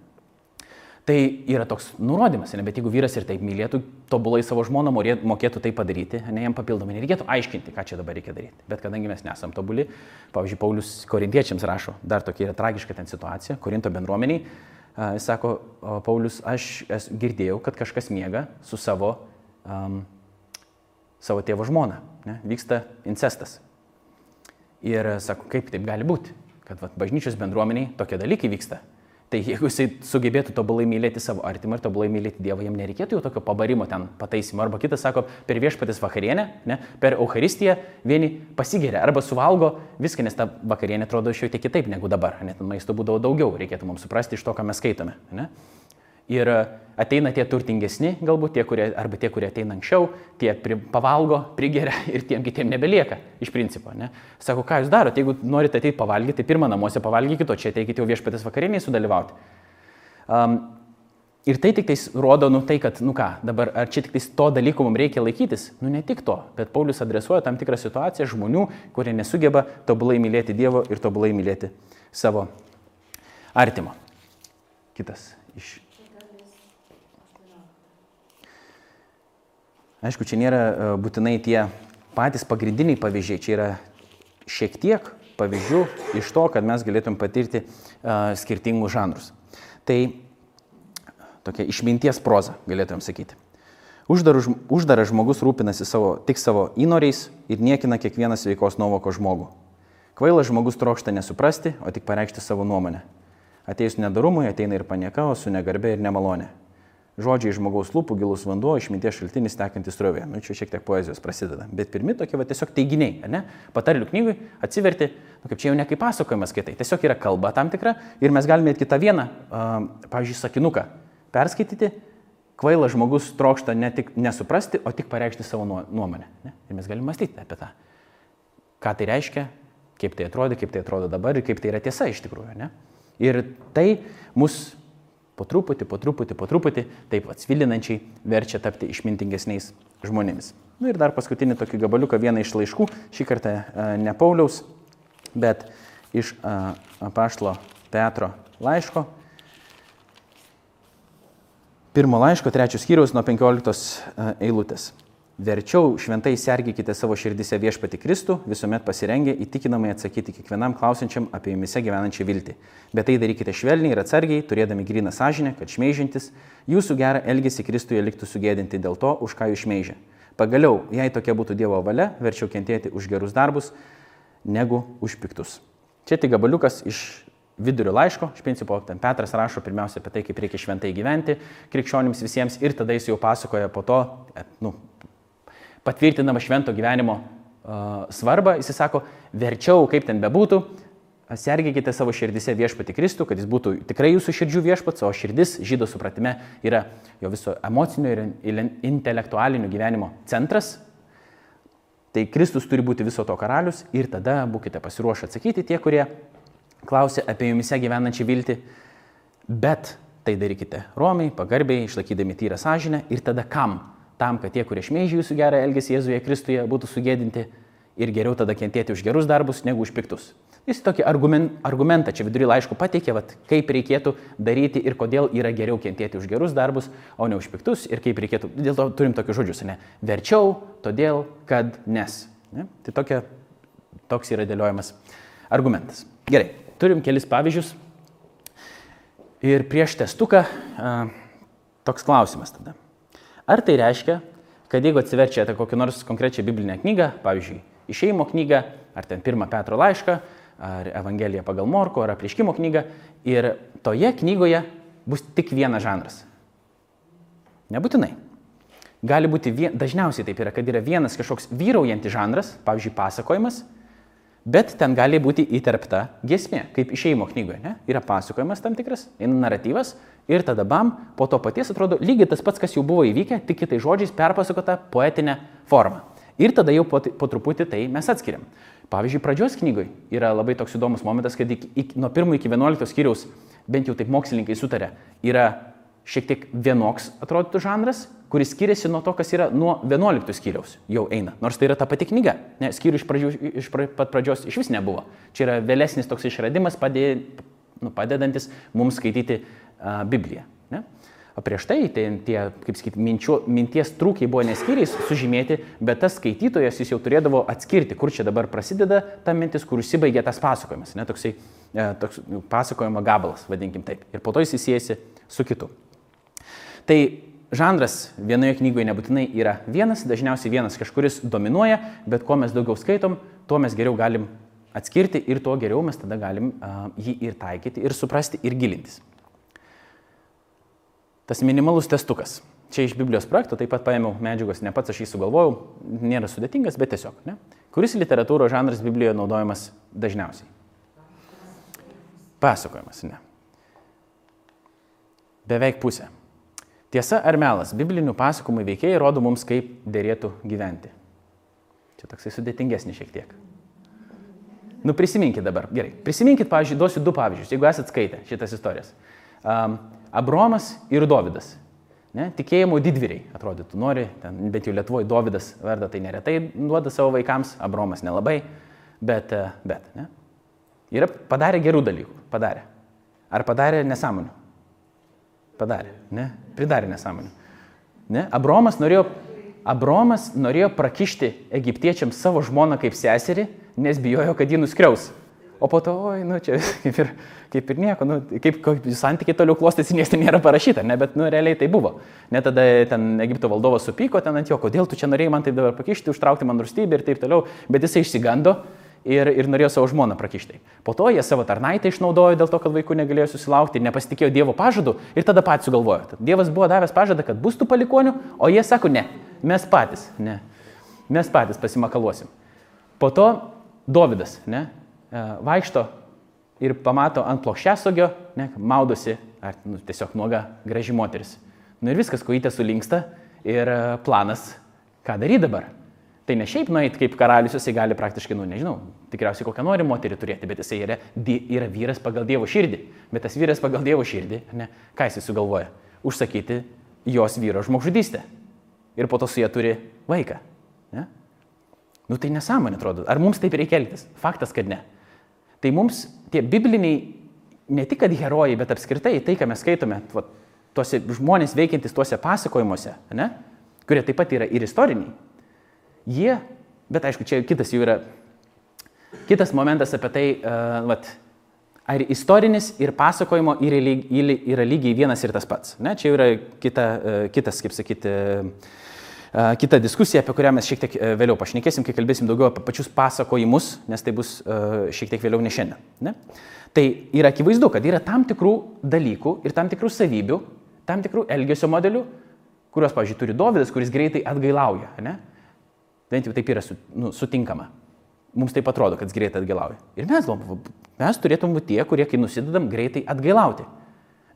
Tai yra toks nurodymas, ne, bet jeigu vyras ir taip mylėtų, tobulai savo žmoną mokėtų tai padaryti, ne jam papildomai nereikėtų aiškinti, ką čia dabar reikia daryti. Bet kadangi mes nesam tobuli, pavyzdžiui, Paulius korintiečiams rašo, dar tokia yra tragiška ten situacija, Korinto bendruomeniai, jis sako, Paulius, aš girdėjau, kad kažkas miega su savo, um, savo tėvo žmona, ne, vyksta incestas. Ir sako, kaip taip gali būti, kad vat, bažnyčios bendruomeniai tokie dalykai vyksta. Tai jeigu jisai sugebėtų tobulai mylėti savo artimą ir tobulai mylėti Dievą, jam nereikėtų jau tokio pabarimo ten pataisimo. Arba kitas sako, per viešpatės vakarienę, ne, per Euharistiją vieni pasigeria arba suvalgo viską, nes ta vakarienė atrodo šiek tiek kitaip negu dabar. Net maisto būdavo daugiau, reikėtų mums suprasti iš to, ką mes skaitome. Ne. Ir ateina tie turtingesni, galbūt tie, kurie, arba tie, kurie ateina anksčiau, tie pri, pavalgo, prigeria ir tiem kitiem nebelieka iš principo. Ne? Sako, ką jūs darote, jeigu norite ateiti pavalgyti, tai pirmą namuose pavalgykite, o čia ateikite jau viešpatės vakarieniai sudalyvauti. Um, ir tai tik tais rodo, nu tai, kad, nu ką, dabar ar čia tik tais to dalyko mums reikia laikytis? Nu ne tik to, bet Paulius adresuoja tam tikrą situaciją žmonių, kurie nesugeba tobulai mylėti Dievo ir tobulai mylėti savo artimo. Kitas iš Aišku, čia nėra e, būtinai tie patys pagrindiniai pavyzdžiai, čia yra šiek tiek pavyzdžių iš to, kad mes galėtum patirti uh, skirtingus žanrus. Tai tokia išminties proza, galėtumėm sakyti. Uždaras, uždaras žmogus rūpinasi savo, tik savo įnoriais ir niekina kiekvieną sveikos nuovoko žmogų. Kvailas žmogus trokšta nesuprasti, o tik pareikšti savo nuomonę. Atėjus nedarumui ateina ir panieka, o su negarbė ir nemalonė. Žodžiai žmogaus lūpų, gilus vanduo, išminties šaltinis tekantis rovė. Nu, čia šiek tiek poezijos prasideda. Bet pirmi tokie va, tiesiog teiginiai, ne? Patarlių knygui atsiverti, nu, kaip čia jau ne kaip pasakojimas skaitai, tiesiog yra kalba tam tikra ir mes galime kitą vieną, uh, pavyzdžiui, sakinuką perskaityti. Kvailas žmogus trokšta ne tik nesuprasti, o tik pareikšti savo nuomonę. Ne? Ir mes galime mąstyti apie tą. Ką tai reiškia, kaip tai atrodo, kaip tai atrodo dabar ir kaip tai yra tiesa iš tikrųjų. Ne? Ir tai mus po truputį, po truputį, po truputį, taip atsvilinančiai verčia tapti išmintingesniais žmonėmis. Na nu ir dar paskutinį tokį gabaliuką, vieną iš laiškų, šį kartą ne Pauliaus, bet iš apaštlo Petro laiško. Pirmo laiško, trečios skyriaus nuo 15 eilutės. Verčiau šventai sergykite savo širdise viešpati Kristų, visuomet pasirengę įtikinamai atsakyti kiekvienam klausiančiam apie jumise gyvenančią viltį. Bet tai darykite švelniai ir atsargiai, turėdami gryną sąžinę, kad šmeižintis jūsų gerą elgesį Kristuje liktų sugėdinti dėl to, už ką jūs šmeižia. Pagaliau, jei tokia būtų Dievo valia, verčiau kentėti už gerus darbus, negu už piktus. Čia tik gabaliukas iš vidurio laiško, iš principo, ten Petras rašo pirmiausia apie tai, kaip reikia šventai gyventi krikščionims visiems ir tada jis jau pasakoja po to, nu, patvirtinama švento gyvenimo uh, svarbą, jis sako, verčiau, kaip ten bebūtų, sergėkite savo širdise viešpati Kristų, kad jis būtų tikrai jūsų širdžių viešpats, o širdis žydo supratime yra jo viso emocinio ir intelektualinio gyvenimo centras. Tai Kristus turi būti viso to karalius ir tada būkite pasiruošę atsakyti tie, kurie klausia apie jumise gyvenančią viltį, bet tai darykite romiai, pagarbiai, išlaikydami tyrą sąžinę ir tada kam? Tam, kad tie, kurie šmeižia jūsų gerą elgesį Jėzuje Kristuje, būtų sugėdinti ir geriau tada kentėti už gerus darbus negu už piktus. Jis tokį argument, argumentą čia vidury laiško pateikė, vat, kaip reikėtų daryti ir kodėl yra geriau kentėti už gerus darbus, o ne už piktus ir kaip reikėtų. Dėl to turim tokius žodžius, ne? Verčiau, todėl, kad nes. Ne? Tai tokia, toks yra dėliojamas argumentas. Gerai, turim kelis pavyzdžius. Ir prieš testuką a, toks klausimas tada. Ar tai reiškia, kad jeigu atsiverčiate kokią nors konkrečią biblinę knygą, pavyzdžiui, išeimo knygą, ar ten pirmą Petro laišką, ar Evangeliją pagal Morko, ar apliškimo knygą, ir toje knygoje bus tik vienas žanras? Nebūtinai. Gali būti, vien, dažniausiai taip yra, kad yra vienas kažkoks vyraujantis žanras, pavyzdžiui, pasakojimas, bet ten gali būti įterpta giesmė, kaip išeimo knygoje. Ne? Yra pasakojimas tam tikras, eina naratyvas ir tada bam, po to paties atrodo lygiai tas pats, kas jau buvo įvykę, tik kitais žodžiais perpasakota poetinė forma. Ir tada jau po, po truputį tai mes atskiriam. Pavyzdžiui, pradžios knygoje yra labai toks įdomus momentas, kad iki, iki, nuo 1 iki 11 skyriaus, bent jau taip mokslininkai sutarė, yra šiek tiek vienoks atrodytų žanras, kuris skiriasi nuo to, kas yra nuo 11 skyriaus jau eina. Nors tai yra ta pati knyga, ne, skyrių iš, pradžių, iš pat pradžios iš vis nebuvo. Čia yra vėlesnis toks išradimas padė, nu, padedantis mums skaityti Bibliją. Ne? O prieš tai, tie, kaip sakyti, minties trūkiai buvo neskyriais sužymėti, bet tas skaitytojas jis jau turėdavo atskirti, kur čia dabar prasideda ta mintis, kur užsibaigia tas pasakojimas. Ne, toksai, toks nu, pasakojimo gabalas, vadinkim taip. Ir po to jis įsiejasi su kitu. Tai žanras vienoje knygoje nebūtinai yra vienas, dažniausiai vienas kažkuris dominuoja, bet kuo mes daugiau skaitom, tuo mes geriau galim atskirti ir tuo geriau mes tada galim uh, jį ir taikyti, ir suprasti, ir gilintis. Tas minimalus testukas. Čia iš Biblijos projekto taip pat paėmiau medžiagos, ne pats aš jį sugalvojau, nėra sudėtingas, bet tiesiog. Ne? Kuris literatūros žanras Biblijoje naudojamas dažniausiai? Pasakojimas, ne. Beveik pusė. Tiesa ar melas, biblinių pasakojimų veikėjai rodo mums, kaip dėrėtų gyventi. Čia toksai sudėtingesnis šiek tiek. Nu prisiminkit dabar, gerai. Prisiminkit, pavyzdžiui, duosiu du pavyzdžius, jeigu esate skaitę šitas istorijas. Abromas ir Dovydas. Ne? Tikėjimo didvyriai, atrodytų, nori, ten, bet jau Lietuvoje Dovydas vardą tai neretai duoda savo vaikams, Abromas nelabai, bet, e, bet, ne? Yra padarę gerų dalykų, padarė. Ar padarė nesąmonių? Padarė, ne? Pridarė nesąmonę. Ne? Abromas norėjo, Abromas norėjo prakišti egiptiečiams savo žmoną kaip seserį, nes bijojo, kad jį nuskriaus. O po to, oi, nu čia kaip ir, kaip ir nieko, nu, kaip, kaip santykiai toliau klostėsi, nes ten nėra parašyta, ne, bet, nu, realiai tai buvo. Net tada ten Egipto valdovas supyko ten ant jo, kodėl tu čia norėjai man taip dabar pakišti, užtraukti man rūstybę ir taip toliau, bet jisai išsigando ir, ir norėjo savo žmoną prakišti. Po to jie savo tarnaitę išnaudojo dėl to, kad vaikų negalėjo susilaukti nepasitikėjo Dievo pažadu ir tada patys sugalvojo. Tad Dievas buvo davęs pažadą, kad bus tų palikonių, o jie sako, ne, mes patys, ne, mes patys pasimakaluosim. Po to Dovydas, ne, e, vaikšto ir pamato ant plokščiasogio, ne, maudosi, ar nu, tiesiog nuoga graži moteris. Nu ir viskas, kojytė surinksta ir e, planas, ką daryti dabar. Tai ne šiaip nueit kaip karalius, jisai gali praktiškai, nu nežinau, tikriausiai kokią nori moterį turėti, bet jisai yra, yra vyras pagal Dievo širdį. Bet tas vyras pagal Dievo širdį, ne, ką jisai sugalvoja? Užsakyti jos vyro žmogžudystę. Ir po to su jie turi vaiką. Ne? Nu tai nesąmonė atrodo. Ar mums taip reikia elgtis? Faktas, kad ne. Tai mums tie bibliniai, ne tik kad herojai, bet apskritai tai, ką mes skaitome, va, tuose žmonės veikiantis tuose pasakojimuose, ne? kurie taip pat yra ir istoriniai, Jie, bet aišku, čia kitas jau yra, kitas momentas apie tai, uh, vat, ar istorinis ir pasakojimo yra, lyg, yra lygiai vienas ir tas pats. Ne? Čia yra kita, uh, kitas, kaip sakyti, uh, kita diskusija, apie kurią mes šiek tiek vėliau pašnekėsim, kai kalbėsim daugiau apie pačius pasakojimus, nes tai bus šiek tiek vėliau ne šiandien. Ne? Tai yra akivaizdu, kad yra tam tikrų dalykų ir tam tikrų savybių, tam tikrų elgesio modelių, kuriuos, pavyzdžiui, turi Dovydas, kuris greitai atgailauja. Ne? Bent jau taip yra su, nu, sutinkama. Mums taip atrodo, kad greitai atgailauja. Ir mes mes turėtum būti tie, kurie, kai nusidedam, greitai atgailauti.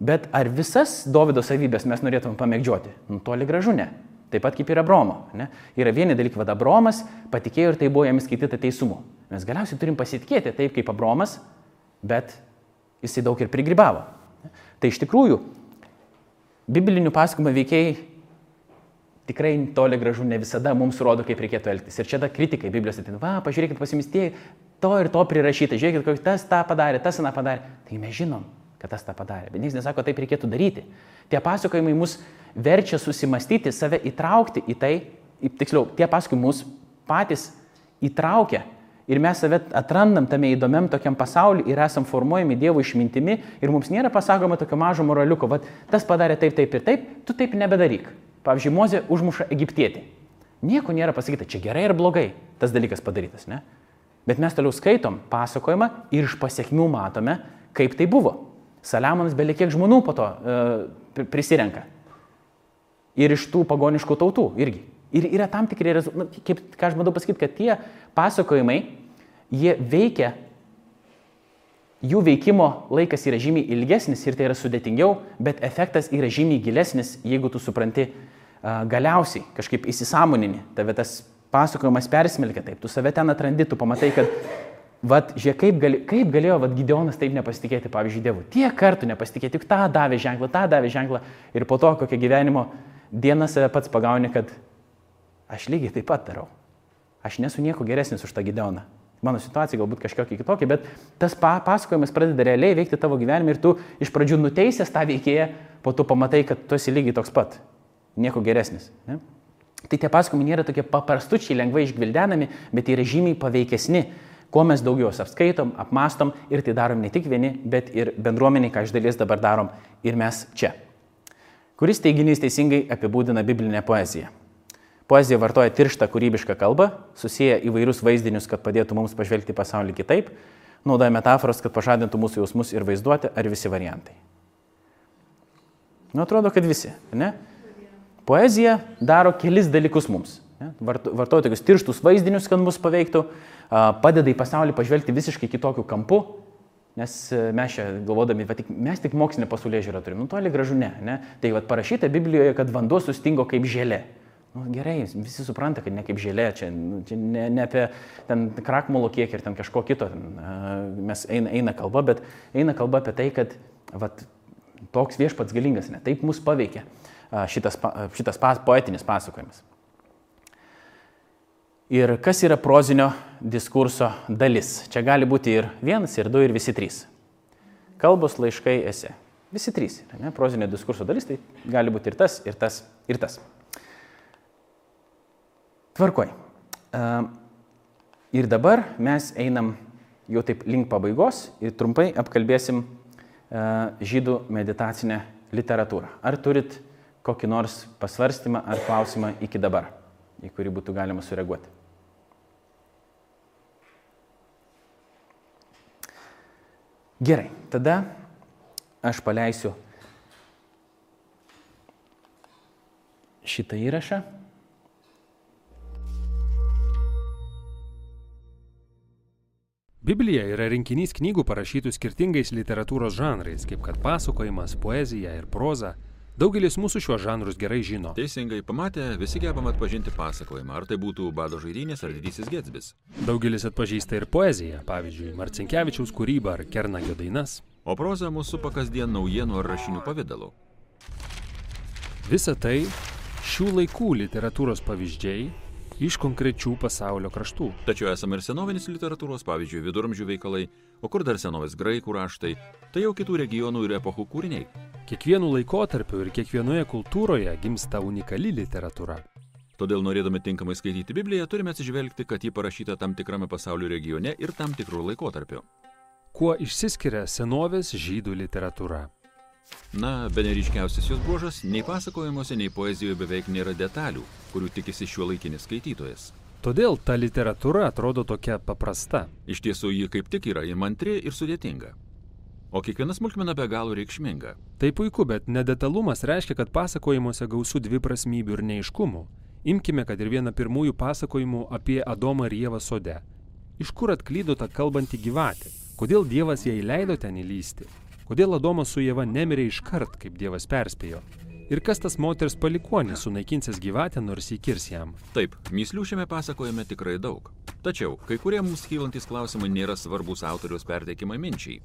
Bet ar visas Davido savybės mes norėtum pamėgdžioti? Nu, toli gražu ne. Taip pat kaip ir Abromo. Ne? Yra vieni dalykai, vad Abromas patikėjo ir tai buvo jam skaityta teisumu. Mes galiausiai turim pasitikėti taip kaip Abromas, bet jisai daug ir prigribavo. Tai iš tikrųjų, biblinių pasakojimų veikėjai tikrai toli gražu ne visada mums rodo, kaip reikėtų elgtis. Ir čia ta kritikai Biblijos atina, va, pažiūrėkit, pasimistėjai, to ir to prirašyta, žiūrėkit, koks tas tą padarė, tas tą padarė. Tai mes žinom, kad tas tą padarė, bet niekas nesako, taip reikėtų daryti. Tie pasakojimai mus verčia susimastyti, save įtraukti į tai, tiksliau, tie pasakojimai mus patys įtraukia. Ir mes save atrandam tame įdomiam tokiam pasauliu ir esam formuojami Dievo išmintimi ir mums nėra pasakoma tokio mažo moraliuko, va tas padarė taip, taip ir taip, tu taip nebedaryk. Pavyzdžiui, Mozė užmuša egiptietį. Nieko nėra pasakyta, čia gerai ar blogai tas dalykas padarytas, ne? Bet mes toliau skaitom pasakojimą ir iš pasiekmių matome, kaip tai buvo. Saliamonas belie kiek žmonių po to e, prisirenka. Ir iš tų pagoniškų tautų irgi. Ir yra tam tikri rezultatai, kaip ką aš bandau pasakyti, kad tie pasakojimai, jie veikia, jų veikimo laikas yra žymiai ilgesnis ir tai yra sudėtingiau, bet efektas yra žymiai gilesnis, jeigu tu supranti galiausiai kažkaip įsisamonini, tave tas pasakojimas persmelkia taip, tu save ten atrandi, tu pamatai, kad, vad, žiūrėk, kaip, gali, kaip galėjo, vad, Gideonas taip nepasitikėti, pavyzdžiui, Dievu. Tiek kartų nepasitikėti, tik tą davė ženklą, tą davė ženklą ir po to, kokią gyvenimo dieną save pats pagauni, kad aš lygiai taip pat darau. Aš nesu nieko geresnis už tą Gideoną. Mano situacija galbūt kažkokia kitokia, bet tas pa pasakojimas pradeda realiai veikti tavo gyvenime ir tu iš pradžių nuteisęs tą veikėją, po to pamatai, kad tu esi lygiai toks pat nieko geresnis. Ne? Tai tie pasakojimai nėra tokie paprastučiai, lengvai išgvildenami, bet yra žymiai paveikesni, kuo mes daugiau juos apskaitom, apmastom ir tai darom ne tik vieni, bet ir bendruomeniai, ką iš dalies dabar darom ir mes čia. Kuris teiginys teisingai apibūdina biblinę poeziją? Poezija vartoja tirštą kūrybišką kalbą, susiję įvairius vaizdinius, kad padėtų mums pažvelgti pasaulį kitaip, naudoja metaforas, kad pažadintų mūsų jausmus ir vaizduoti, ar visi variantai. Nu, atrodo, kad visi, ne? Poezija daro kelis dalykus mums. Vartoja tokius tirštus vaizdinius, kad mus paveiktų, padeda į pasaulį pažvelgti visiškai kitokiu kampu, nes e, mes čia galvodami, tik, mes tik mokslinę pasaulyje žiūrą turim, nu toli gražu ne, ne. Tai vad parašyta Biblijoje, kad vanduo sustingo kaip žėlė. Nu, gerai, visi supranta, kad ne kaip žėlė, čia, nu, čia ne, ne apie ten krakmolo kiekį ir ten kažko kito, ten, mes eina, eina kalba, bet eina kalba apie tai, kad vat, toks viešpats galingas, ne, taip mus paveikia šitas, šitas pas, poetinis pasakojimas. Ir kas yra prozinio diskurso dalis? Čia gali būti ir vienas, ir du, ir visi trys. Kalbos, laiškai, esi. Visi trys. Ne? Prozinio diskurso dalis tai gali būti ir tas, ir tas, ir tas. Tvarkoj. Ir dabar mes einam jau taip link pabaigos ir trumpai apkalbėsim žydų meditacinę literatūrą. Ar turit kokį nors pasvarstymą ar klausimą iki dabar, į kurį būtų galima sureaguoti. Gerai, tada aš paleisiu šitą įrašą. Biblija yra rinkinys knygų parašytų skirtingais literatūros žanrais, kaip kad pasakojimas, poezija ir proza. Daugelis mūsų šiuos žanrus gerai žino. Teisingai pamatę, visi gebam atpažinti pasakojimą, ar tai būtų Bado žaidynės ar Didysis Getsbis. Daugelis atpažįsta ir poeziją, pavyzdžiui, Marcinkievičiaus kūrybą ar Kernagio dainas. O proza mūsų supa kasdien naujienų ar rašinių pavydalu. Visa tai šių laikų literatūros pavyzdžiai iš konkrečių pasaulio kraštų. Tačiau esame ir senovinės literatūros, pavyzdžiui, viduramžių veikalai, o kur dar senovės graikų raštai, tai jau kitų regionų ir epochų kūriniai. Kiekvienu laikotarpiu ir kiekvienoje kultūroje gimsta unikali literatūra. Todėl norėdami tinkamai skaityti Bibliją, turime atsižvelgti, kad ji parašyta tam tikrame pasaulio regione ir tam tikrų laikotarpiu. Kuo išsiskiria senovės žydų literatūra? Na, be neryškiausias jos bruožas, nei pasakojimuose, nei poezijoje beveik nėra detalių, kurių tikisi šiuo laikinis skaitytojas. Todėl ta literatūra atrodo tokia paprasta. Iš tiesų, ji kaip tik yra įmantri ir sudėtinga. O kiekviena smulkmena be galo reikšminga. Tai puiku, bet nedetalumas reiškia, kad pasakojimuose gausų dviprasmybių ir neiškumų. Imkime, kad ir vieną pirmųjų pasakojimų apie Adomą ir Jėvą sode. Iš kur atklydo ta kalbanti gyvatė? Kodėl Dievas jai leido ten įlysti? Kodėl Adomas su Jėva nemirė iškart, kaip Dievas perspėjo? Ir kas tas moters palikonis sunaikinsis gyvatę, nors įkirs jam? Taip, myslių šiame pasakojime tikrai daug. Tačiau kai kurie mums kylantis klausimai nėra svarbus autoriaus perteikimai minčiai.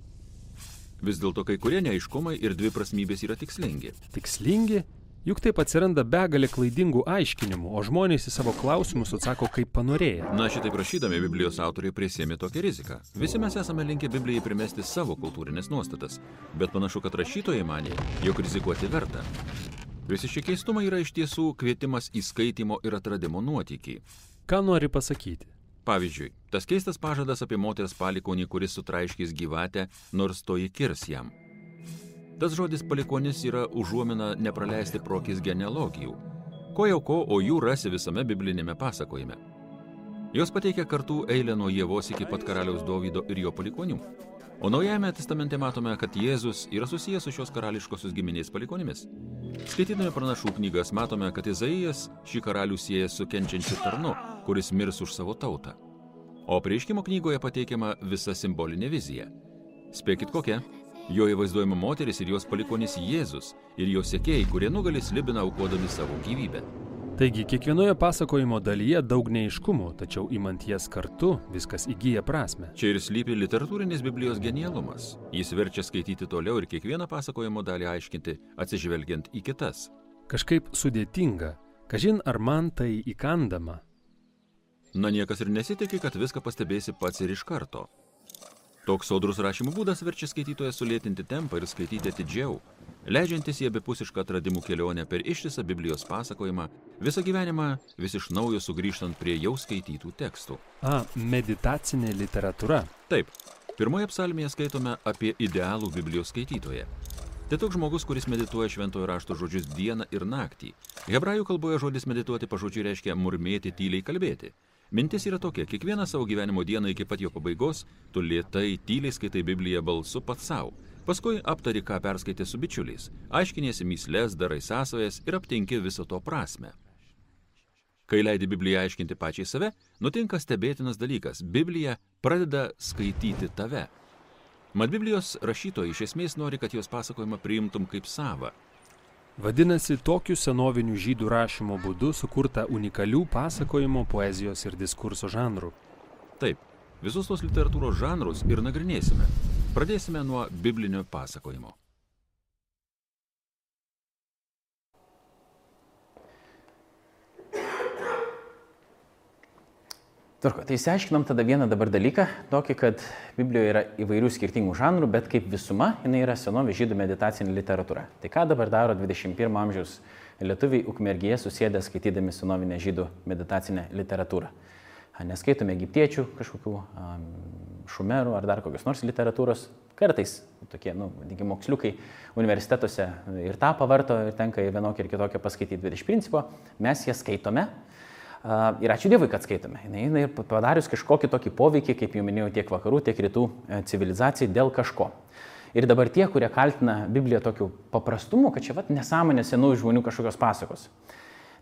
Vis dėlto kai kurie neaiškumai ir dviprasmybės yra tikslingi. Tikslingi? Juk taip atsiranda begalė klaidingų aiškinimų, o žmonės į savo klausimus atsako kaip panorėję. Na, šitaip rašydami Biblijos autoriai prisėmė tokią riziką. Visi mes esame linkę Biblijai primesti savo kultūrinės nuostatas, bet panašu, kad rašytojai manė, jog rizikuoti verta. Visi šie keistumai yra iš tiesų kvietimas į skaitimo ir atradimo nuotykį. Ką nori pasakyti? Pavyzdžiui, tas keistas pažadas apie moters palikonį, kuris sutraiškys gyvatę, nors toji kirs jam. Tas žodis palikonis yra užuomina nepraleisti prokis genealogijų. Ko jau ko, o jų rasi visame biblinėme pasakojime. Jos pateikia kartų eilę nuo Jėvos iki pat karaliaus Dovydo ir jo palikonių. O Naujajame testamente matome, kad Jėzus yra susijęs su šios karališkosios giminės palikonimis. Skaitydami pranašų knygas matome, kad Izaijas šį karalių sieja su kenčiančiu tarnu, kuris mirs už savo tautą. O prieškimo knygoje pateikiama visa simbolinė vizija. Spėkit kokia? Joje vaizduojama moteris ir jos palikonis Jėzus ir jo sekėjai, kurie nugalės Libiną aukodami savo gyvybę. Taigi kiekvienoje pasakojimo dalyje daug neiškumų, tačiau imant jas kartu viskas įgyja prasme. Čia ir slypi literatūrinis Biblijos genialumas. Jis verčia skaityti toliau ir kiekvieną pasakojimo dalį aiškinti, atsižvelgiant į kitas. Kažkaip sudėtinga, kažin ar man tai įkandama. Na niekas ir nesitikė, kad viską pastebėsi pats ir iš karto. Toks sodrus rašymo būdas verčia skaitytoją sulėtinti tempą ir skaityti atidžiau, leidžiantis į abipusišką atradimų kelionę per ištisą Biblijos pasakojimą, visą gyvenimą vis iš naujo sugrįžtant prie jau skaitytų tekstų. A, meditacinė literatūra. Taip, pirmoje psalmėje skaitome apie idealų Biblijos skaitytoją. Tai toks žmogus, kuris medituoja šventojo rašto žodžius dieną ir naktį. Hebrajų kalboje žodis medituoti pažodžiui reiškia murmėti, tyliai kalbėti. Mintis yra tokia, kiekvieną savo gyvenimo dieną iki pat jo pabaigos, tu lietai, tyliai skaitai Bibliją balsu pats savo. Paskui aptari, ką perskaitė su bičiuliais, aiškiniesi myslės, darai sąsajas ir aptinki viso to prasme. Kai leidi Bibliją aiškinti pačiai save, nutinka stebėtinas dalykas - Biblija pradeda skaityti tave. Mat Biblijos rašytojai iš esmės nori, kad jos pasakojimą priimtum kaip savą. Vadinasi, tokiu senoviniu žydų rašymo būdu sukurta unikalių pasakojimo, poezijos ir diskurso žanrų. Taip, visus tos literatūros žanrus ir nagrinėsime. Pradėsime nuo biblinio pasakojimo. Tvarko, tai išsiaiškinom tada vieną dabar dalyką, tokį, kad Biblijoje yra įvairių skirtingų žanrų, bet kaip visuma jinai yra senovė žydų meditacinė literatūra. Tai ką dabar daro 21 amžiaus lietuviai ukmergėje susėdę skaitydami senovinę žydų meditacinę literatūrą? Neskaitome egiptiečių kažkokių um, šumerų ar dar kokios nors literatūros. Kartais tokie, nu, vadinkim, moksliukai universitetuose ir tą pavarto ir tenka į vienokią ir kitokią paskaityti, bet iš principo mes ją skaitome Ir ačiū Dievui, kad skaitome. Jinai padarius kažkokį tokį poveikį, kaip jau minėjau, tiek vakarų, tiek rytų e, civilizacijai dėl kažko. Ir dabar tie, kurie kaltina Bibliją tokiu paprastumu, kad čia vat nesąmonė senų žmonių kažkokios pasakos.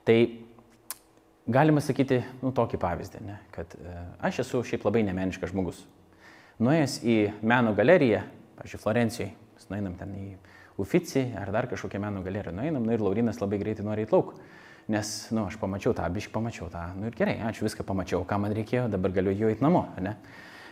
Tai galima sakyti, nu, tokį pavyzdį, ne? kad e, aš esu šiaip labai nemeniškas žmogus. Nuėjęs į meno galeriją, pažiūrėjau, Florencijoje, mes nueinam ten į Ufici ar dar kažkokią meno galeriją, nueinam, nu ir Laurinas labai greitai nori į lauk. Nes, na, nu, aš pamačiau tą, biškai pamačiau tą, nu ir gerai, ačiū viską pamačiau, ką man reikėjo, dabar galiu jau eiti namo, ne?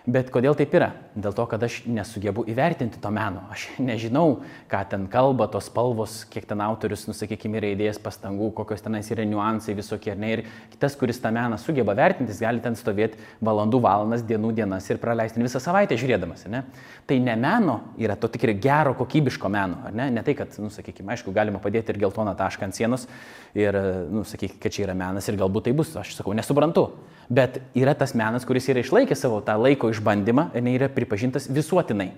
Bet kodėl taip yra? Dėl to, kad aš nesugebu įvertinti to meno. Aš nežinau, ką ten kalba, tos spalvos, kiek ten autorius, nusakykime, yra įdėjęs pastangų, kokios tenais yra niuansai visokie. Ne? Ir kitas, kuris tą meną sugeba vertinti, gali ten stovėti valandų valandas, dienų dienas ir praleisti visą savaitę žiūrėdamas. Ne? Tai ne meno yra to tikrai gero, kokybiško meno. Ne? ne tai, kad, nusakykime, aišku, galima padėti ir geltoną tašką ant sienos ir, nusakykime, kad čia yra menas ir galbūt tai bus. Aš sakau, nesuprantu. Bet yra tas menas, kuris yra išlaikęs savo tą laiko išbandymą ir yra pripažintas visuotinai.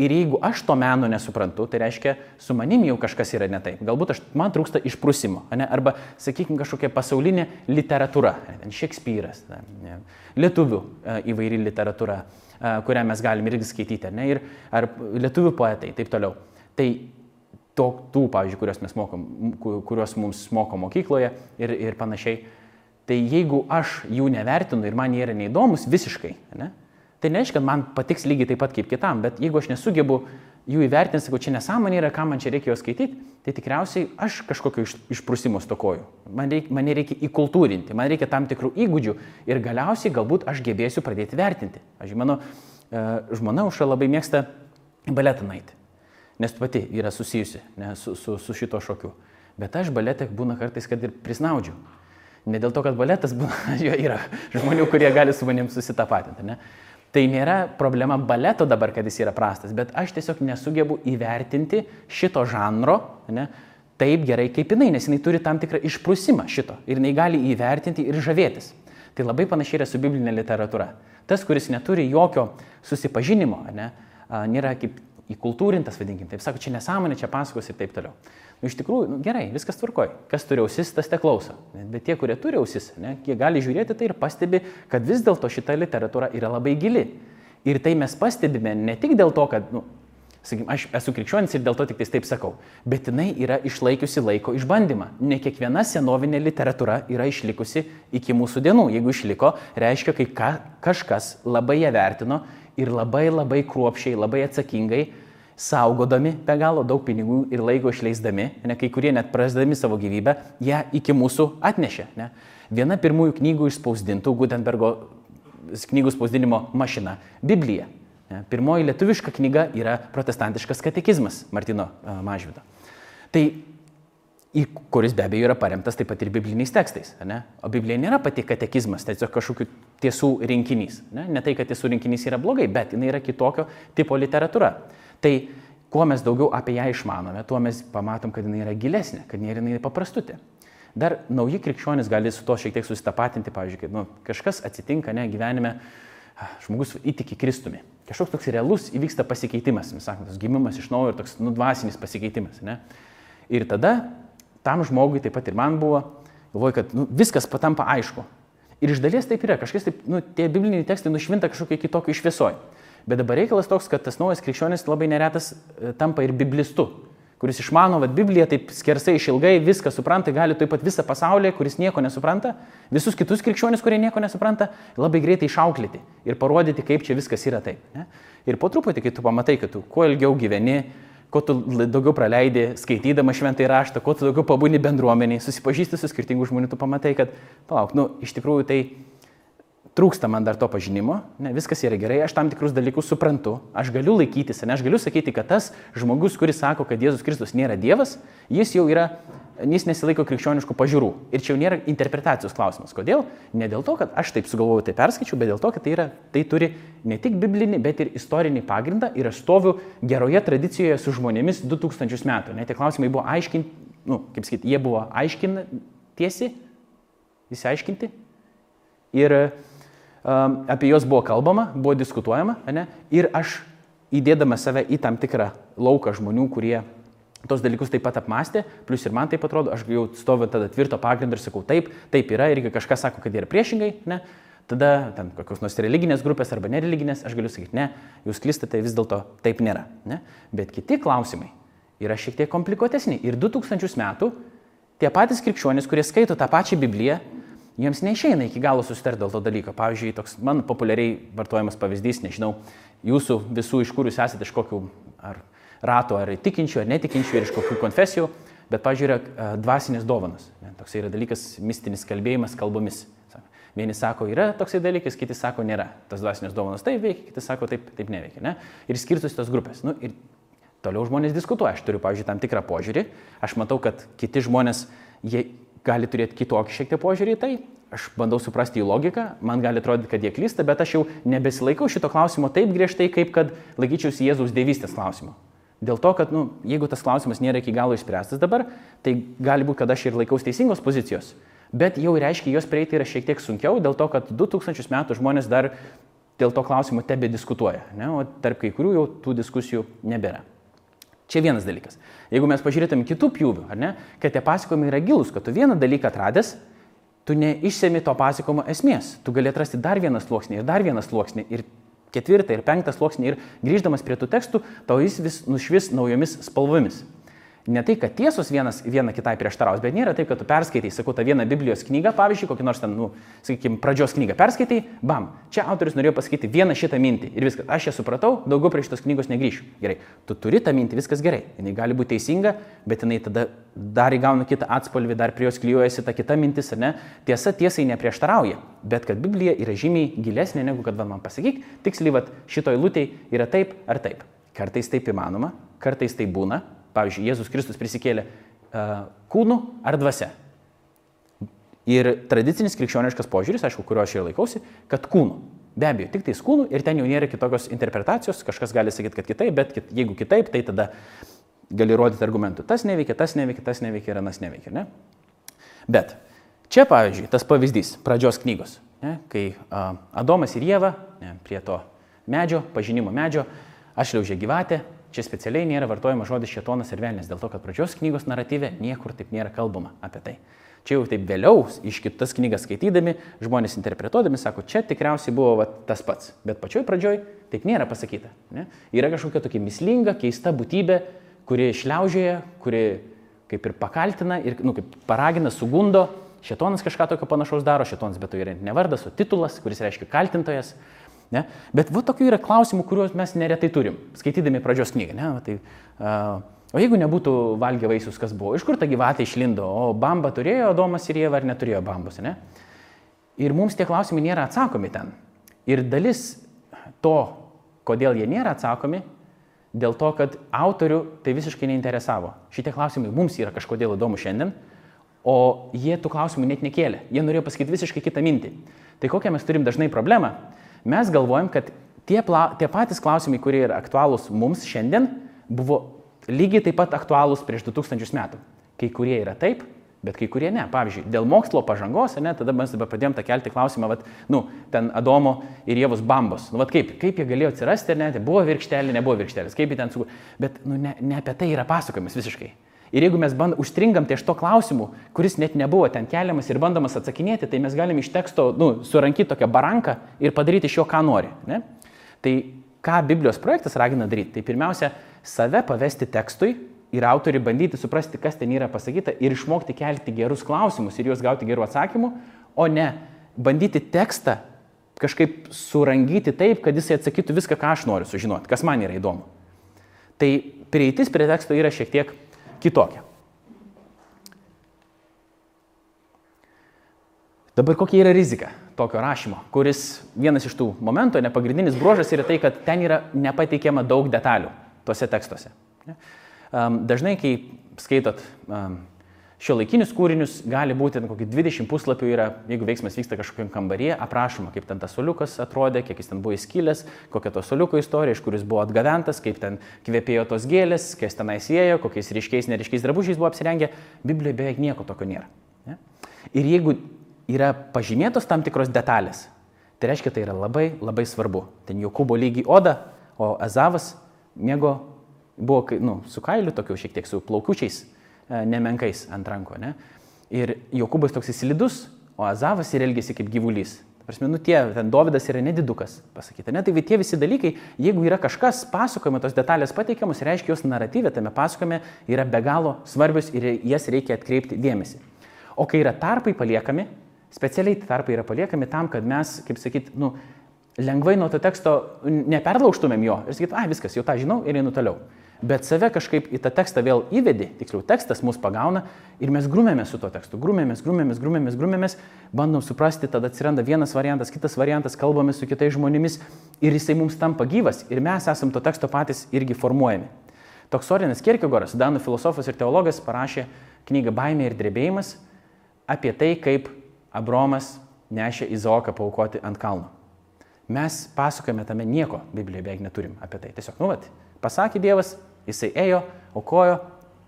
Ir jeigu aš to meno nesuprantu, tai reiškia, su manimi jau kažkas yra ne taip. Galbūt aš, man trūksta išprusimo. Ne? Arba, sakykime, kažkokia pasaulinė literatūra. Šekspyras, ne? lietuvių e, įvairi literatūra, e, kurią mes galime irgi skaityti. Ne? Ir, ar lietuvių poetai, taip toliau. Tai to, tų, pavyzdžiui, kuriuos mes mokom, kuriuos mums moko mokykloje ir, ir panašiai Tai jeigu aš jų nevertinu ir man jie yra neįdomus visiškai, ne, tai nereiškia, kad man patiks lygiai taip pat kaip kitam, bet jeigu aš nesugebu jų įvertinti, sakau, čia nesąmonė yra, ką man čia reikia juos skaityti, tai tikriausiai aš kažkokio iš, išprusimo stokoju. Man reikia, mane reikia įkultūrinti, man reikia tam tikrų įgūdžių ir galiausiai galbūt aš gebėsiu pradėti vertinti. Aš mano e, žmona užša labai mėgsta baletą naiti, nes pati yra susijusi ne, su, su, su šito šokiu. Bet aš baletę būna kartais, kad ir prisnaudžiu. Ne dėl to, kad baletas jo yra žmonių, kurie gali su manim susitapatinti. Ne? Tai nėra problema baleto dabar, kad jis yra prastas, bet aš tiesiog nesugebu įvertinti šito žanro ne, taip gerai kaip jinai, nes jinai turi tam tikrą išprusimą šito ir jinai gali įvertinti ir žavėtis. Tai labai panašiai yra su biblinė literatūra. Tas, kuris neturi jokio susipažinimo, ne, nėra kaip įkultūrintas, vadinkim, taip sako, čia nesąmonė, čia pasakos ir taip toliau. Nu, iš tikrųjų, nu, gerai, viskas tvarkoj. Kas turi ausis, tas te klauso. Bet tie, kurie turi ausis, ne, jie gali žiūrėti tai ir pastebi, kad vis dėlto šita literatūra yra labai gili. Ir tai mes pastebime ne tik dėl to, kad, nu, sakykim, aš esu krikščionis ir dėl to tik taip sakau, bet jinai yra išlaikiusi laiko išbandymą. Ne kiekviena senovinė literatūra yra išlikusi iki mūsų dienų. Jeigu išliko, reiškia, kai ka, kažkas labai ją vertino ir labai labai kruopšiai, labai atsakingai saugodami be galo daug pinigų ir laiko išleisdami, ne, kai kurie net prasdami savo gyvybę, ją iki mūsų atnešė. Ne. Viena pirmųjų knygų išspausdintų Gutenbergo knygų spausdinimo mašina - Biblija. Ne. Pirmoji lietuviška knyga yra protestantiškas katekizmas Martino Mažvido. Tai kuris be abejo yra paremtas taip pat ir bibliniais tekstais. Ne? O Biblija nėra pati katekizmas, tai tiesiog kažkokių tiesų rinkinys. Ne? ne tai, kad tiesų rinkinys yra blogai, bet jinai yra kitokio tipo literatūra. Tai kuo mes daugiau apie ją išmanome, tuo mes pamatom, kad jinai yra gilesnė, kad nėra jinai paprastutė. Dar nauji krikščionys gali su to šiek tiek susitapatinti, pavyzdžiui, kad nu, kažkas atsitinka ne gyvenime, žmogus įtiki Kristumi. Kažkoks toks realus įvyksta pasikeitimas, mes sakome, tas gimimas iš naujo ir toks nudvasinis pasikeitimas. Ne? Ir tada tam žmogui, taip pat ir man buvo, galvoju, kad nu, viskas patampa aišku. Ir iš dalies taip yra, kažkas taip, nu, tie bibliniai tekstai nušvinta kažkokie kitokio išviesoje. Bet dabar reikalas toks, kad tas naujas krikščionis labai neretas e, tampa ir biblistu, kuris išmano, kad Biblija taip skersai išilgai viską supranta, gali taip pat visą pasaulį, kuris nieko nesupranta, visus kitus krikščionis, kurie nieko nesupranta, labai greitai išauklėti ir parodyti, kaip čia viskas yra taip. Ne? Ir po truputį, kai tu pamatai, kad tu kuo ilgiau gyveni, kuo tu daugiau praleidi skaitydama šventai raštą, kuo tu daugiau pabūni bendruomeniai, susipažįsti su skirtingų žmonių, tu pamatai, kad, palauk, nu, iš tikrųjų tai trūksta man dar to pažinimo, ne, viskas yra gerai, aš tam tikrus dalykus suprantu, aš galiu laikytis, ne, aš galiu sakyti, kad tas žmogus, kuris sako, kad Jėzus Kristus nėra Dievas, jis jau yra, jis nesilaiko krikščioniškų pažiūrų. Ir čia jau nėra interpretacijos klausimas. Kodėl? Ne dėl to, kad aš taip sugalvoju, tai perskaičiu, bet dėl to, kad tai, yra, tai turi ne tik biblinį, bet ir istorinį pagrindą ir aš stoviu geroje tradicijoje su žmonėmis 2000 metų. Ne, tie klausimai buvo aiškinti, nu, kaip sakyti, jie buvo aiškinti tiesi, įsiaiškinti. Ir apie juos buvo kalbama, buvo diskutuojama, ne? ir aš įdėdama save į tam tikrą lauką žmonių, kurie šitos dalykus taip pat apmastė, plus ir man taip atrodo, aš jau stoviu tada tvirto pagrindą ir sakau, taip, taip yra, ir jeigu kažkas sako, kad yra priešingai, ne, tada ten kokios nors religinės grupės arba nereliginės, aš galiu sakyti, ne, jūs klystate, vis dėlto taip nėra. Ne? Bet kiti klausimai yra šiek tiek komplikuotesni. Ir 2000 metų tie patys krikščionys, kurie skaito tą pačią Bibliją, jiems neišeina iki galo susitarti dėl to dalyko. Pavyzdžiui, toks man populiariai vartojamas pavyzdys, nežinau, jūsų visų, iš kur jūs esate, iš kokių ar rato, ar tikinčių, ar netikinčių, ir iš kokių konfesijų, bet, pavyzdžiui, yra dvasinės dovanos. Toks yra dalykas, mistinis kalbėjimas kalbomis. Vieni sako, yra toksai dalykas, kiti sako, nėra. Tas dvasinės dovanos taip veikia, kiti sako, taip, taip neveikia. Ne? Ir skirtus tos grupės. Nu, ir toliau žmonės diskutuoja. Aš turiu, pavyzdžiui, tam tikrą požiūrį. Aš matau, kad kiti žmonės, jie gali turėti kitokį šiek tiek požiūrį į tai. Aš bandau suprasti jų logiką, man gali atrodyti, kad jie klysta, bet aš jau nebesilaikau šito klausimo taip griežtai, kaip kad laikyčiausi Jėzaus dievystės klausimo. Dėl to, kad nu, jeigu tas klausimas nėra iki galo išspręstas dabar, tai gali būti, kad aš ir laikaus teisingos pozicijos. Bet jau reiškia, jos prieiti yra šiek tiek sunkiau, dėl to, kad 2000 metų žmonės dar dėl to klausimo tebe diskutuoja, ne? o tarp kai kurių jau tų diskusijų nebėra. Čia vienas dalykas. Jeigu mes pažiūrėtum kitų pjūvių, ar ne, kad tie pasakojimai yra gilus, kad tu vieną dalyką atradęs, tu neišsemi to pasakojimo esmės. Tu gali atrasti dar vieną sluoksnį ir dar vieną sluoksnį ir ketvirtą ir penktą sluoksnį ir grįždamas prie tų tekstų, tau jis vis nušvis naujomis spalvomis ne tai, kad tiesos vienas viena kitai prieštaraus, bet nėra taip, kad tu perskaitai, sakau, tą vieną Biblijos knygą, pavyzdžiui, kokį nors ten, nu, sakykime, pradžios knygą perskaitai, bam, čia autorius norėjo pasakyti vieną šitą mintį ir viskas, aš ją supratau, daugiau prie šitos knygos negryšiu. Gerai, tu turi tą mintį, viskas gerai, jinai gali būti teisinga, bet jinai tada dar įgauna kitą atspalvį, dar prie jos klyjuojasi ta kita mintis, ar ne? Tiesa tiesai neprieštarauja, bet kad Biblija yra žymiai gilesnė negu kad man pasakyk, tiksliai, šitoj lūtei yra taip ar taip. Kartais taip įmanoma, kartais tai būna, Pavyzdžiui, Jėzus Kristus prisikėlė uh, kūnu ar dvasia. Ir tradicinis krikščioniškas požiūris, aišku, kurio aš ir laikausi, kad kūnu. Be abejo, tik tais kūnu ir ten jau nėra kitokios interpretacijos, kažkas gali sakyti, kad kitaip, bet kit, jeigu kitaip, tai tada gali rodyti argumentų. Tas neveikia, tas neveikia, tas neveikia ir anas neveikia. Ne? Bet čia, pavyzdžiui, tas pavyzdys pradžios knygos, ne? kai uh, Adomas ir Jėva ne, prie to medžio, pažinimo medžio, aš liaužė gyvatę, Čia specialiai nėra vartojamas žodis šetonas ir velnės, dėl to, kad pradžios knygos naratyve niekur taip nėra kalbama apie tai. Čia jau taip vėliau, iš kitas knygas skaitydami, žmonės interpretuodami sako, čia tikriausiai buvo va, tas pats, bet pačioj pradžioj taip nėra pasakyta. Ne? Yra kažkokia tokia mislinga, keista būtybė, kuri išliaužėja, kuri kaip ir pakaltina ir nu, kaip paragina, sugundo. Šetonas kažką tokio panašaus daro, šetonas bet to yra ne vardas, o titulas, kuris reiškia kaltintojas. Ne? Bet va tokių yra klausimų, kuriuos mes neretai turim, skaitydami pradžios knygą. Ne? Va, tai, uh, o jeigu nebūtų valgę vaisius, kas buvo, iš kur ta gyvatė išlindo, o bamba turėjo Domas ir Jėva ar neturėjo bambos. Ne? Ir mums tie klausimai nėra atsakomi ten. Ir dalis to, kodėl jie nėra atsakomi, dėl to, kad autorių tai visiškai neinteresavo. Šitie klausimai mums yra kažkodėl įdomu šiandien, o jie tų klausimų net nekėlė. Jie norėjo pasakyti visiškai kitą mintį. Tai kokią mes turim dažnai problemą? Mes galvojam, kad tie, pla, tie patys klausimai, kurie yra aktualūs mums šiandien, buvo lygiai taip pat aktualūs prieš 2000 metų. Kai kurie yra taip, bet kai kurie ne. Pavyzdžiui, dėl mokslo pažangos, ne, tada mes dabar pradėjom tą kelti klausimą, vat, nu, ten Adomo ir Jėvos bambos. Nu, vat, kaip, kaip jie galėjo atsirasti, ne, tai buvo virkštelė, nebuvo virkštelės, kaip jie ten su... Bet nu, ne, ne apie tai yra pasakojimas visiškai. Ir jeigu mes band, užstringam ties to klausimu, kuris net nebuvo ten keliamas ir bandomas atsakinėti, tai mes galim iš teksto nu, surankyti tokią baranką ir padaryti iš jo, ką nori. Ne? Tai ką Biblijos projektas ragina daryti? Tai pirmiausia, save pavesti tekstui ir autoriui bandyti suprasti, kas ten yra pasakyta ir išmokti kelti gerus klausimus ir juos gauti gerų atsakymų, o ne bandyti tekstą kažkaip surangyti taip, kad jisai atsakytų viską, ką aš noriu sužinoti, kas man yra įdomu. Tai prieitis prie teksto yra šiek tiek kitokia. Dabar kokia yra rizika tokio rašymo, kuris vienas iš tų momentų, ne pagrindinis bruožas yra tai, kad ten yra nepateikiama daug detalių tuose tekstuose. Dažnai, kai skaitot šio laikinius kūrinius gali būti kokį 20 puslapių yra, jeigu veiksmas vyksta kažkokiam kambaryje, aprašoma, kaip ten tas soliukas atrodė, kiek jis ten buvo įskilęs, kokia to soliuko istorija, iš kuris buvo atgaventas, kaip ten kvepėjo tos gėlės, kas ten įsėjo, kokiais ryškiais, neryškiais drabužiais buvo apsirengę. Biblijoje beveik nieko tokio nėra. Ne? Ir jeigu yra pažymėtos tam tikros detalės, tai reiškia, tai yra labai labai svarbu. Ten Jokūbo lygiai oda, o Ezavas mėgo Buvo nu, su kailiu tokiu šiek tiek, su plaukučiais nemenkais ant ranko. Ne? Ir Jokūbas toks įsilidus, o Azavas ir elgėsi kaip gyvulys. Prasme, nu tie, ten Dovydas yra nedidukas, pasakyta. Ne, tai tie visi dalykai, jeigu yra kažkas pasakojama, tos detalės pateikiamos, reiškia, jos naratyvė tame pasakojime yra be galo svarbios ir jas reikia atkreipti dėmesį. O kai yra tarpai paliekami, specialiai tarpai yra paliekami tam, kad mes, kaip sakyt, nu, lengvai nuo to teksto neperlaužtumėm jo ir sakyt, ai viskas, jau tą žinau ir einu toliau bet save kažkaip į tą tekstą vėl įvedi, tiksliau tekstas mus pagauna ir mes grumėmės su tuo tekstu, grumėmės, grumėmės, grumėmės, grumėmės, bandom suprasti, tada atsiranda vienas variantas, kitas variantas, kalbame su kitais žmonėmis ir jisai mums tampa gyvas ir mes esam to teksto patys irgi formuojami. Toks Sorinas Kierkegoras, Danų filosofas ir teologas, parašė knygą Baimė ir drebėjimas apie tai, kaip Abromas nešė Izaoką paukoti ant kalno. Mes pasakojame tame nieko, Biblijoje beveik neturim apie tai. Tiesiog, nu, vat, pasakė Dievas, Jisai ėjo, aukojo,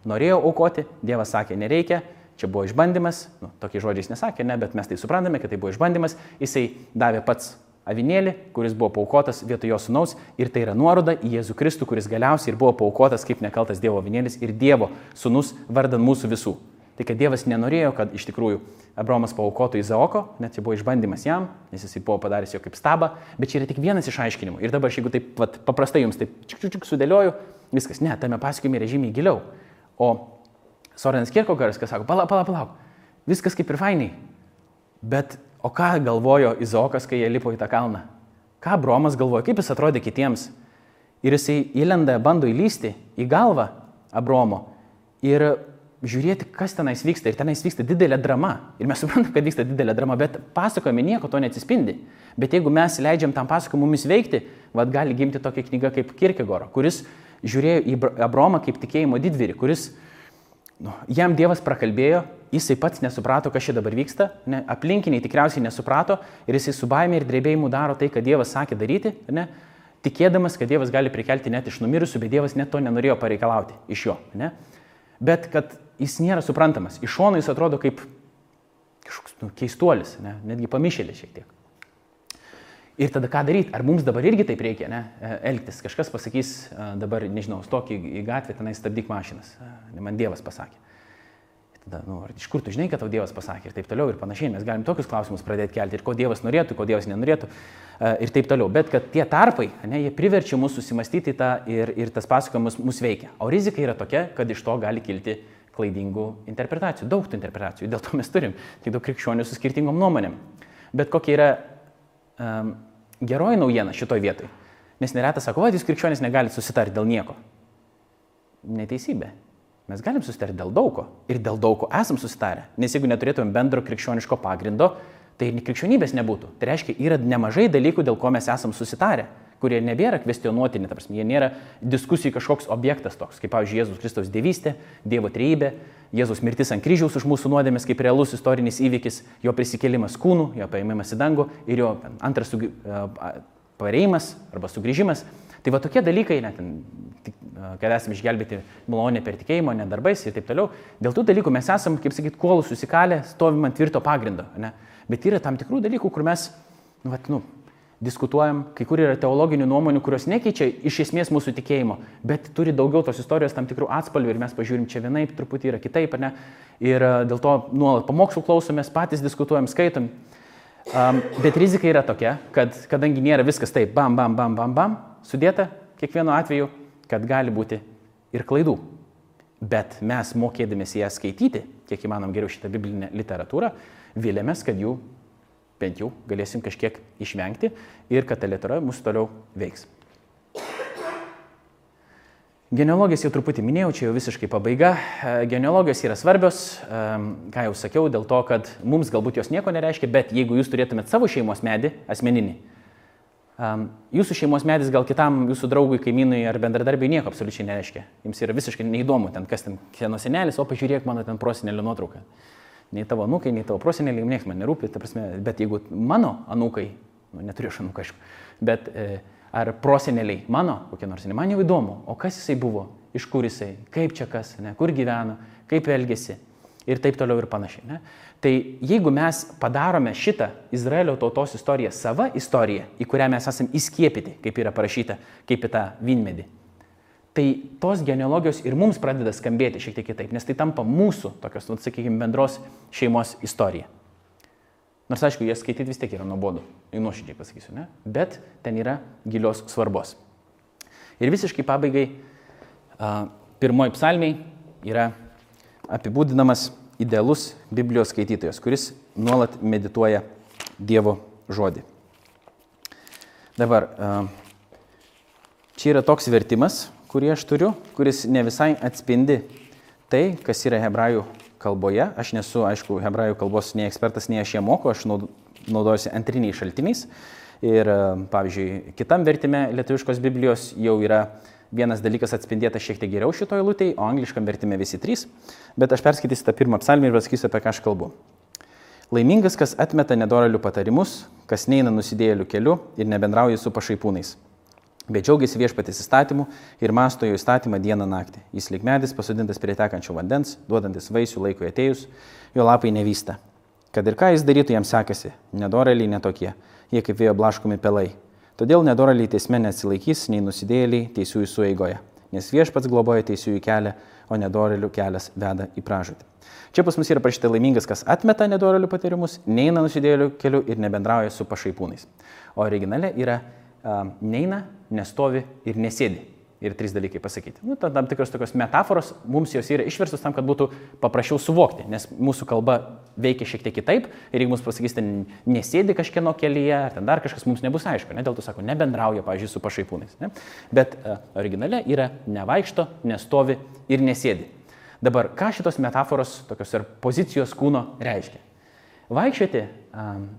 norėjo aukoti, Dievas sakė, nereikia, čia buvo išbandymas, nu, tokiais žodžiais nesakė, ne, bet mes tai suprantame, kad tai buvo išbandymas, jisai davė pats avinėlį, kuris buvo paukotas vietoj jo sunaus ir tai yra nuoroda į Jėzų Kristų, kuris galiausiai ir buvo paukotas kaip nekaltas Dievo avinėlis ir Dievo sunus vardan mūsų visų. Tai kad Dievas nenorėjo, kad iš tikrųjų Abraomas paukotų Izaoko, net tai buvo išbandymas jam, nes jisai buvo padaręs jo kaip stabą, bet čia yra tik vienas iš aiškinimų. Ir dabar, jeigu taip vat, paprastai jums taip čiuk čiuk čiuk sudėlioju, Viskas, ne, tame pasakojime yra žymiai giliau. O Sorenas Kirkogaras, kas sako, palauk, palauk, palauk, viskas kaip ir fainiai. Bet o ką galvojo Izokas, kai jie lipo į tą kalną? Ką Bromas galvojo, kaip jis atrodė kitiems? Ir jisai įlenda, bando įlysti į galvą Abromo ir žiūrėti, kas tenais vyksta. Ir tenais vyksta didelė drama. Ir mes suprantame, kad vyksta didelė drama, bet pasakojame nieko to neatsispindi. Bet jeigu mes leidžiam tam pasakojimui mumis veikti, vad gali gimti tokia knyga kaip Kirkegoro, kuris žiūrėjo į Abromą kaip tikėjimo didvyrį, kuris nu, jam Dievas prakalbėjo, jisai pats nesuprato, kas čia dabar vyksta, ne, aplinkiniai tikriausiai nesuprato ir jisai su baime ir drebėjimu daro tai, ką Dievas sakė daryti, ne, tikėdamas, kad Dievas gali prikelti net iš numirusių, bet Dievas net to nenorėjo pareikalauti iš jo. Ne. Bet kad jis nėra suprantamas, iš šono jis atrodo kaip kažkoks nu, keistuolis, ne, netgi pamišėlis šiek tiek. Ir tada ką daryti? Ar mums dabar irgi taip reikia ne, e, elgtis? Kažkas pasakys e, dabar, nežinau, stok į gatvę, tenai stabdyk mašinas. E, man Dievas pasakė. Tada, nu, iš kur tu žinai, kad tau Dievas pasakė ir taip toliau ir panašiai. Mes galim tokius klausimus pradėti kelti ir ko Dievas norėtų, ko Dievas nenorėtų ir taip toliau. Bet kad tie tarpai, ne, jie priverčia mus susimastyti tą ir, ir tas pasakojimas mus veikia. O rizika yra tokia, kad iš to gali kilti klaidingų interpretacijų, daug tų interpretacijų. Dėl to mes turim tiek daug krikščionių su skirtingom nuomonėm. Bet kokia yra um, geroji naujiena šitoj vietoj. Nes neretas sako, o jūs krikščionys negalite susitarti dėl nieko. Neteisybė. Mes galim susitarti dėl daugo. Ir dėl daugo esam susitarę. Nes jeigu neturėtumėm bendro krikščioniško pagrindo, tai ir krikščionybės nebūtų. Tai reiškia, yra nemažai dalykų, dėl ko mes esam susitarę, kurie nebėra kvestionuotini, ta prasme, jie nėra diskusijų kažkoks objektas toks, kaip, pavyzdžiui, Jėzus Kristaus dievystė, Dievo trejybė, Jėzus mirtis ant kryžiaus už mūsų nuodėmės kaip realus istorinis įvykis, jo prisikėlimas kūnų, jo paėmimas į dangų ir jo antras sugi, pareimas arba sugrįžimas. Tai va tokie dalykai, net, kad esame išgelbėti malonė per tikėjimą, ne darbais ir taip toliau, dėl tų dalykų mes esame, kaip sakyt, kuolų susikalę, stovim ant tvirto pagrindo. Ne? Bet yra tam tikrų dalykų, kur mes, nu, vat, nu, diskutuojam, kai kur yra teologinių nuomonių, kurios nekeičia iš esmės mūsų tikėjimo, bet turi daugiau tos istorijos tam tikrų atspalvių ir mes pažiūrim čia vienaip, truputį yra kitaip, ne? Ir e, dėl to nuolat pamokslų klausomės, patys diskutuojam, skaitom. Um, bet rizika yra tokia, kad kadangi nėra viskas taip, bam, bam, bam, bam, bam, sudėta kiekvienu atveju, kad gali būti ir klaidų. Bet mes mokėdamės ją skaityti, kiek įmanom geriau šitą biblinę literatūrą, vilėmės, kad jų bent jau galėsim kažkiek išvengti ir kad ta lietura mūsų toliau veiks. Genealogijas jau truputį minėjau, čia jau visiškai pabaiga. E, genealogijos yra svarbios, e, ką jau sakiau, dėl to, kad mums galbūt jos nieko nereiškia, bet jeigu jūs turėtumėt savo šeimos medį, asmeninį, e, jūsų šeimos medis gal kitam jūsų draugui, kaimynui ar bendradarbiai nieko absoliučiai nereiškia. Jums yra visiškai neįdomu, ten kas ten kieno senelis, o pažiūrėk mano ten prosinelio nuotrauką nei tavo anūkai, nei tavo proseneliai, niekas man nerūpi, prasme, bet jeigu mano anūkai, nu, neturiu aš anūką, aišku, bet e, ar proseneliai mano, kokie nors, man jau įdomu, o kas jisai buvo, iš kur jisai, kaip čia kas, ne, kur gyvena, kaip elgesi ir taip toliau ir panašiai. Ne? Tai jeigu mes padarome šitą Izraelio tautos istoriją savo istoriją, į kurią mes esame įskiepyti, kaip yra parašyta, kaip į tą vynmedį, tai tos genealogijos ir mums pradeda skambėti šiek tiek kitaip, nes tai tampa mūsų tokios, nu, sakykime, bendros šeimos istorija. Nors aišku, jie skaityti vis tiek yra nuobodu, nuoširdžiai pasakysiu, ne? Bet ten yra gilios svarbos. Ir visiškai pabaigai, pirmoji psalmiai yra apibūdinamas idealus Biblijos skaitytojas, kuris nuolat medituoja Dievo žodį. Dabar, čia yra toks vertimas, kurį aš turiu, kuris ne visai atspindi tai, kas yra hebrajų kalboje. Aš nesu, aišku, hebrajų kalbos nei ekspertas, nei aš ją moku, aš naudojuosi antriniais šaltiniais. Ir, pavyzdžiui, kitam vertime lietuviškos Biblijos jau yra vienas dalykas atspindėtas šiek tiek geriau šitoje lūtėje, o angliškam vertime visi trys. Bet aš perskaitysiu tą pirmą psalmį ir pasakysiu, apie ką aš kalbu. Laimingas, kas atmeta nedoralių patarimus, kas neina nusidėjėlių keliu ir nebendrauja su pašaipūnais Bet džiaugiasi viešpatės įstatymu ir masto jo įstatymą dieną naktį. Jis lik medis pasodintas prie tekančio vandens, duodantis vaisių laikui atėjus, jo lapai nevysta. Kad ir ką jis darytų, jam sekasi, nedoraliai netokie, jie kaip vėjo blaškomi pelai. Todėl nedoraliai teisme neatsilaikys nei nusidėjėliai teisųjų sueigoje, nes viešpats globoja teisųjų kelią, o nedoralių kelias veda į pražūtį. Čia pas mus yra parašyta laimingas, kas atmeta nedoralių patarimus, neina nusidėjėlių keliu ir nebendrauja su pašaipūnais. O originale yra neina, nestovi ir nesėdi. Ir trys dalykai pasakyti. Nu, tam tikros tokios metaforos mums jos yra išverstos tam, kad būtų paprasčiau suvokti, nes mūsų kalba veikia šiek tiek kitaip ir jeigu mums pasakysite, nesėdi kažkieno kelyje, ar ten dar kažkas mums nebus aišku, ne? dėl to sako, nebendrauja, pavyzdžiui, su pašaipūnais. Ne? Bet uh, originale yra nevaikšto, nestovi ir nesėdi. Dabar, ką šitos metaforos, tokios ir pozicijos kūno reiškia? Vaikščioti,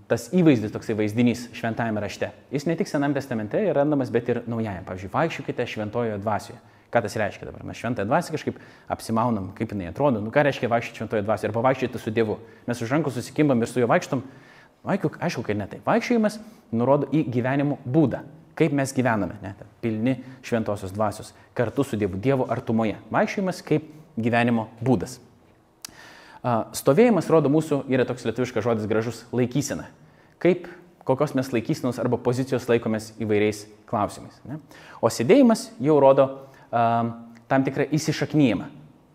tas įvaizdis, toksai vaizdinys šventajame rašte, jis ne tik Sename testamente yra randamas, bet ir Naujajame. Pavyzdžiui, vaikščiokite šventojoje dvasioje. Ką tas reiškia dabar? Mes šventąją dvasią kažkaip apsimaunam, kaip jinai atrodo. Nu, ką reiškia vaikščioti šventoje dvasioje arba vaikščioti su Dievu? Mes už rankų susikimbam ir su juo vaikštom. Aišku, aišku, kad ne tai. Vaikščiojimas nurodo į gyvenimo būdą. Kaip mes gyvename, ne, pilni šventosios dvasios, kartu su Dievu, Dievo artumoje. Vaikščiojimas kaip gyvenimo būdas. Stovėjimas, rodo, mūsų yra toks lietuviškas žodis gražus - laikysena. Kaip, kokios mes laikysenos arba pozicijos laikomės įvairiais klausimais. Ne? O sėdėjimas jau rodo um, tam tikrą įsišaknyjimą.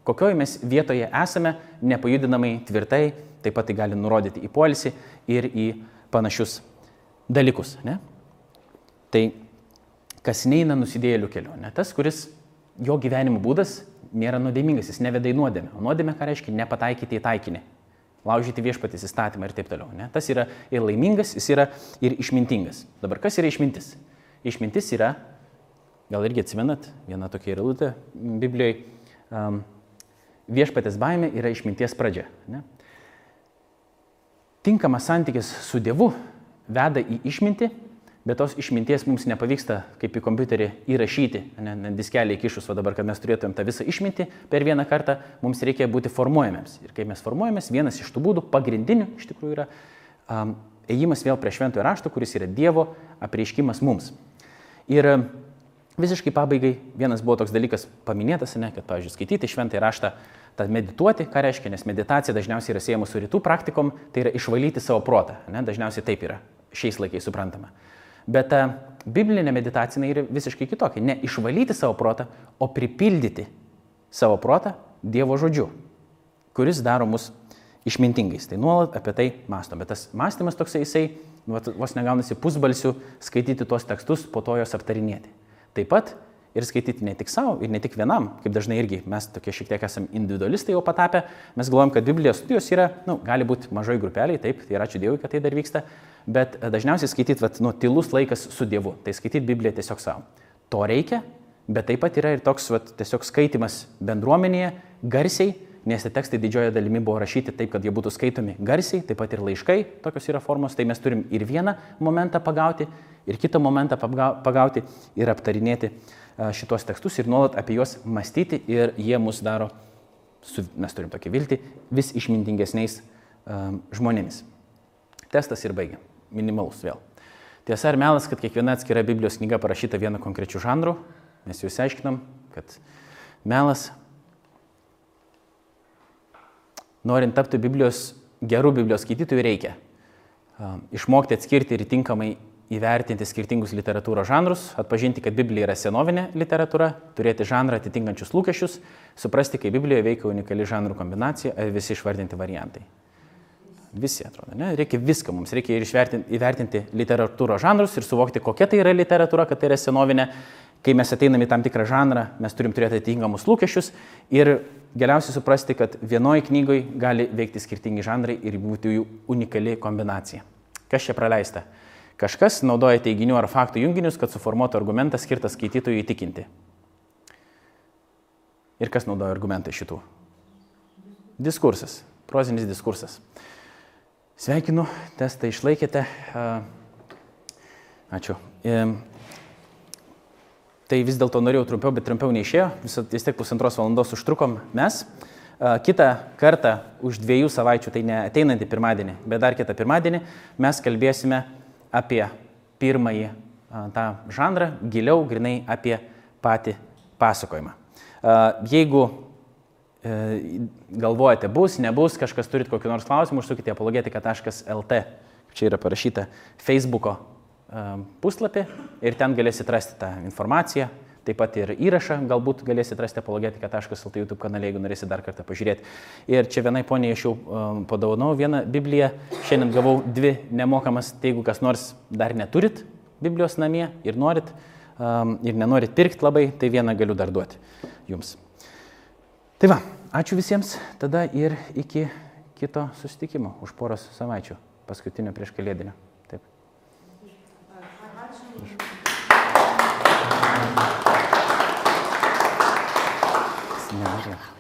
Kokioje mes vietoje esame, nepajudinamai tvirtai, taip pat tai gali nurodyti į polisį ir į panašius dalykus. Ne? Tai kas neina nusidėjėlių keliu, ne tas, kuris jo gyvenimo būdas nėra nuodėmingas, jis neveda į nuodėmę. O nuodėmė ką reiškia? Nepataikyti į taikinį. Laužyti viešpatys įstatymą ir taip toliau. Ne? Tas yra ir laimingas, jis yra ir išmintingas. Dabar kas yra išmintis? Išmintis yra, gal irgi atsimenat, viena tokia yra lūtė Biblijoje, um, viešpatės baimė yra išminties pradžia. Ne? Tinkamas santykis su Dievu veda į išmintį bet tos išminties mums nepavyksta kaip į kompiuterį įrašyti, ne, ne diskelį įkišus, o dabar, kad mes turėtumėm tą visą išmintį per vieną kartą, mums reikia būti formuojamiems. Ir kai mes formuojamės, vienas iš tų būdų, pagrindinių iš tikrųjų yra um, ėjimas vėl prie šventojo rašto, kuris yra Dievo apreiškimas mums. Ir visiškai pabaigai vienas buvo toks dalykas paminėtas, ne, kad, pavyzdžiui, skaityti šventąjį raštą, tą medituoti, ką reiškia, nes meditacija dažniausiai yra siejama su rytų praktikom, tai yra išvalyti savo protą, ne, dažniausiai taip yra šiais laikais suprantama. Bet ta biblinė meditacija yra visiškai kitokia. Ne išvalyti savo protą, o pripildyti savo protą Dievo žodžiu, kuris daro mus išmintingais. Tai nuolat apie tai mąstom. Bet tas mąstymas toksai jisai, nu, vos negaunasi pusbalsių skaityti tuos tekstus, po to juos aptarinėti. Taip pat ir skaityti ne tik savo, ir ne tik vienam, kaip dažnai irgi mes tokie šiek tiek esame individualistai jau patapę, mes galvojam, kad Biblijos studijos yra, na, nu, gali būti mažai grupeliai, taip, tai yra ačiū Dievui, kad tai dar vyksta, bet e, dažniausiai skaityti, vat, nu, tylus laikas su Dievu, tai skaityti Bibliją tiesiog savo. To reikia, bet taip pat yra ir toks vat, tiesiog skaitimas bendruomenėje, garsiai, nes tie tekstai didžiojo dalimi buvo rašyti taip, kad jie būtų skaitomi garsiai, taip pat ir laiškai, tokios yra formos, tai mes turim ir vieną momentą pagauti, ir kitą momentą pagauti ir aptarinėti šitos tekstus ir nuolat apie juos mąstyti ir jie mus daro, su, mes turim tokį viltį, vis išmintingesniais um, žmonėmis. Testas ir baigiam minimalus vėl. Tiesa ar melas, kad kiekviena atskira Biblijos knyga parašyta vienu konkrečiu žanru, mes jau išsiaiškinam, kad melas, norint tapti Biblijos, gerų Biblijos skaitytojų, reikia uh, išmokti atskirti ir tinkamai įvertinti skirtingus literatūros žanrus, atpažinti, kad Biblija yra senovinė literatūra, turėti žanrą atitinkančius lūkesčius, suprasti, kaip Biblijoje veikia unikali žanrų kombinacija ir visi išvardinti variantai. Visi atrodo, ne? Reikia viską mums, reikia ir įvertinti literatūros žanrus ir suvokti, kokia tai yra literatūra, kad tai yra senovinė. Kai mes ateiname į tam tikrą žanrą, mes turim turėti atitinkamus lūkesčius ir galiausiai suprasti, kad vienoje knygoje gali veikti skirtingi žanrai ir būti jų unikali kombinacija. Kas čia praleista? Kažkas naudoja teiginių ar faktų junginius, kad suformuotų argumentą skirtą skaitytojui įtikinti. Ir kas naudoja argumentai šitų? Diskursas, prozinis diskursas. Sveikinu, testą išlaikėte. Ačiū. Tai vis dėlto norėjau trumpiau, bet trumpiau neišėjo. Vis, vis tiek pusantros valandos užtrukom mes. Kita kartą už dviejų savaičių, tai ne ateinantį pirmadienį, bet dar kitą pirmadienį, mes kalbėsime apie pirmąjį tą žanrą, giliau, grinai apie patį pasakojimą. Jeigu e, galvojate, bus, nebus, kažkas turit kokiu nors klausimu, užsukite apologetika.lt, čia yra parašyta Facebook'o puslapį ir ten galėsite rasti tą informaciją, taip pat ir įrašą galbūt galėsite rasti apologetika.lt YouTube kanale, jeigu norėsite dar kartą pažiūrėti. Ir čia vienai poniai aš jau um, padovanau vieną Bibliją, šiandien gavau dvi nemokamas, tai jeigu kas nors dar neturit Biblijos namie ir norit um, ir nenorit pirkti labai, tai vieną galiu dar duoti jums. Tai va, ačiū visiems, tada ir iki kito susitikimo už poros savaičių, paskutinio prieš kalėdinio. Taip. Ačiū. Nemažai. Ne,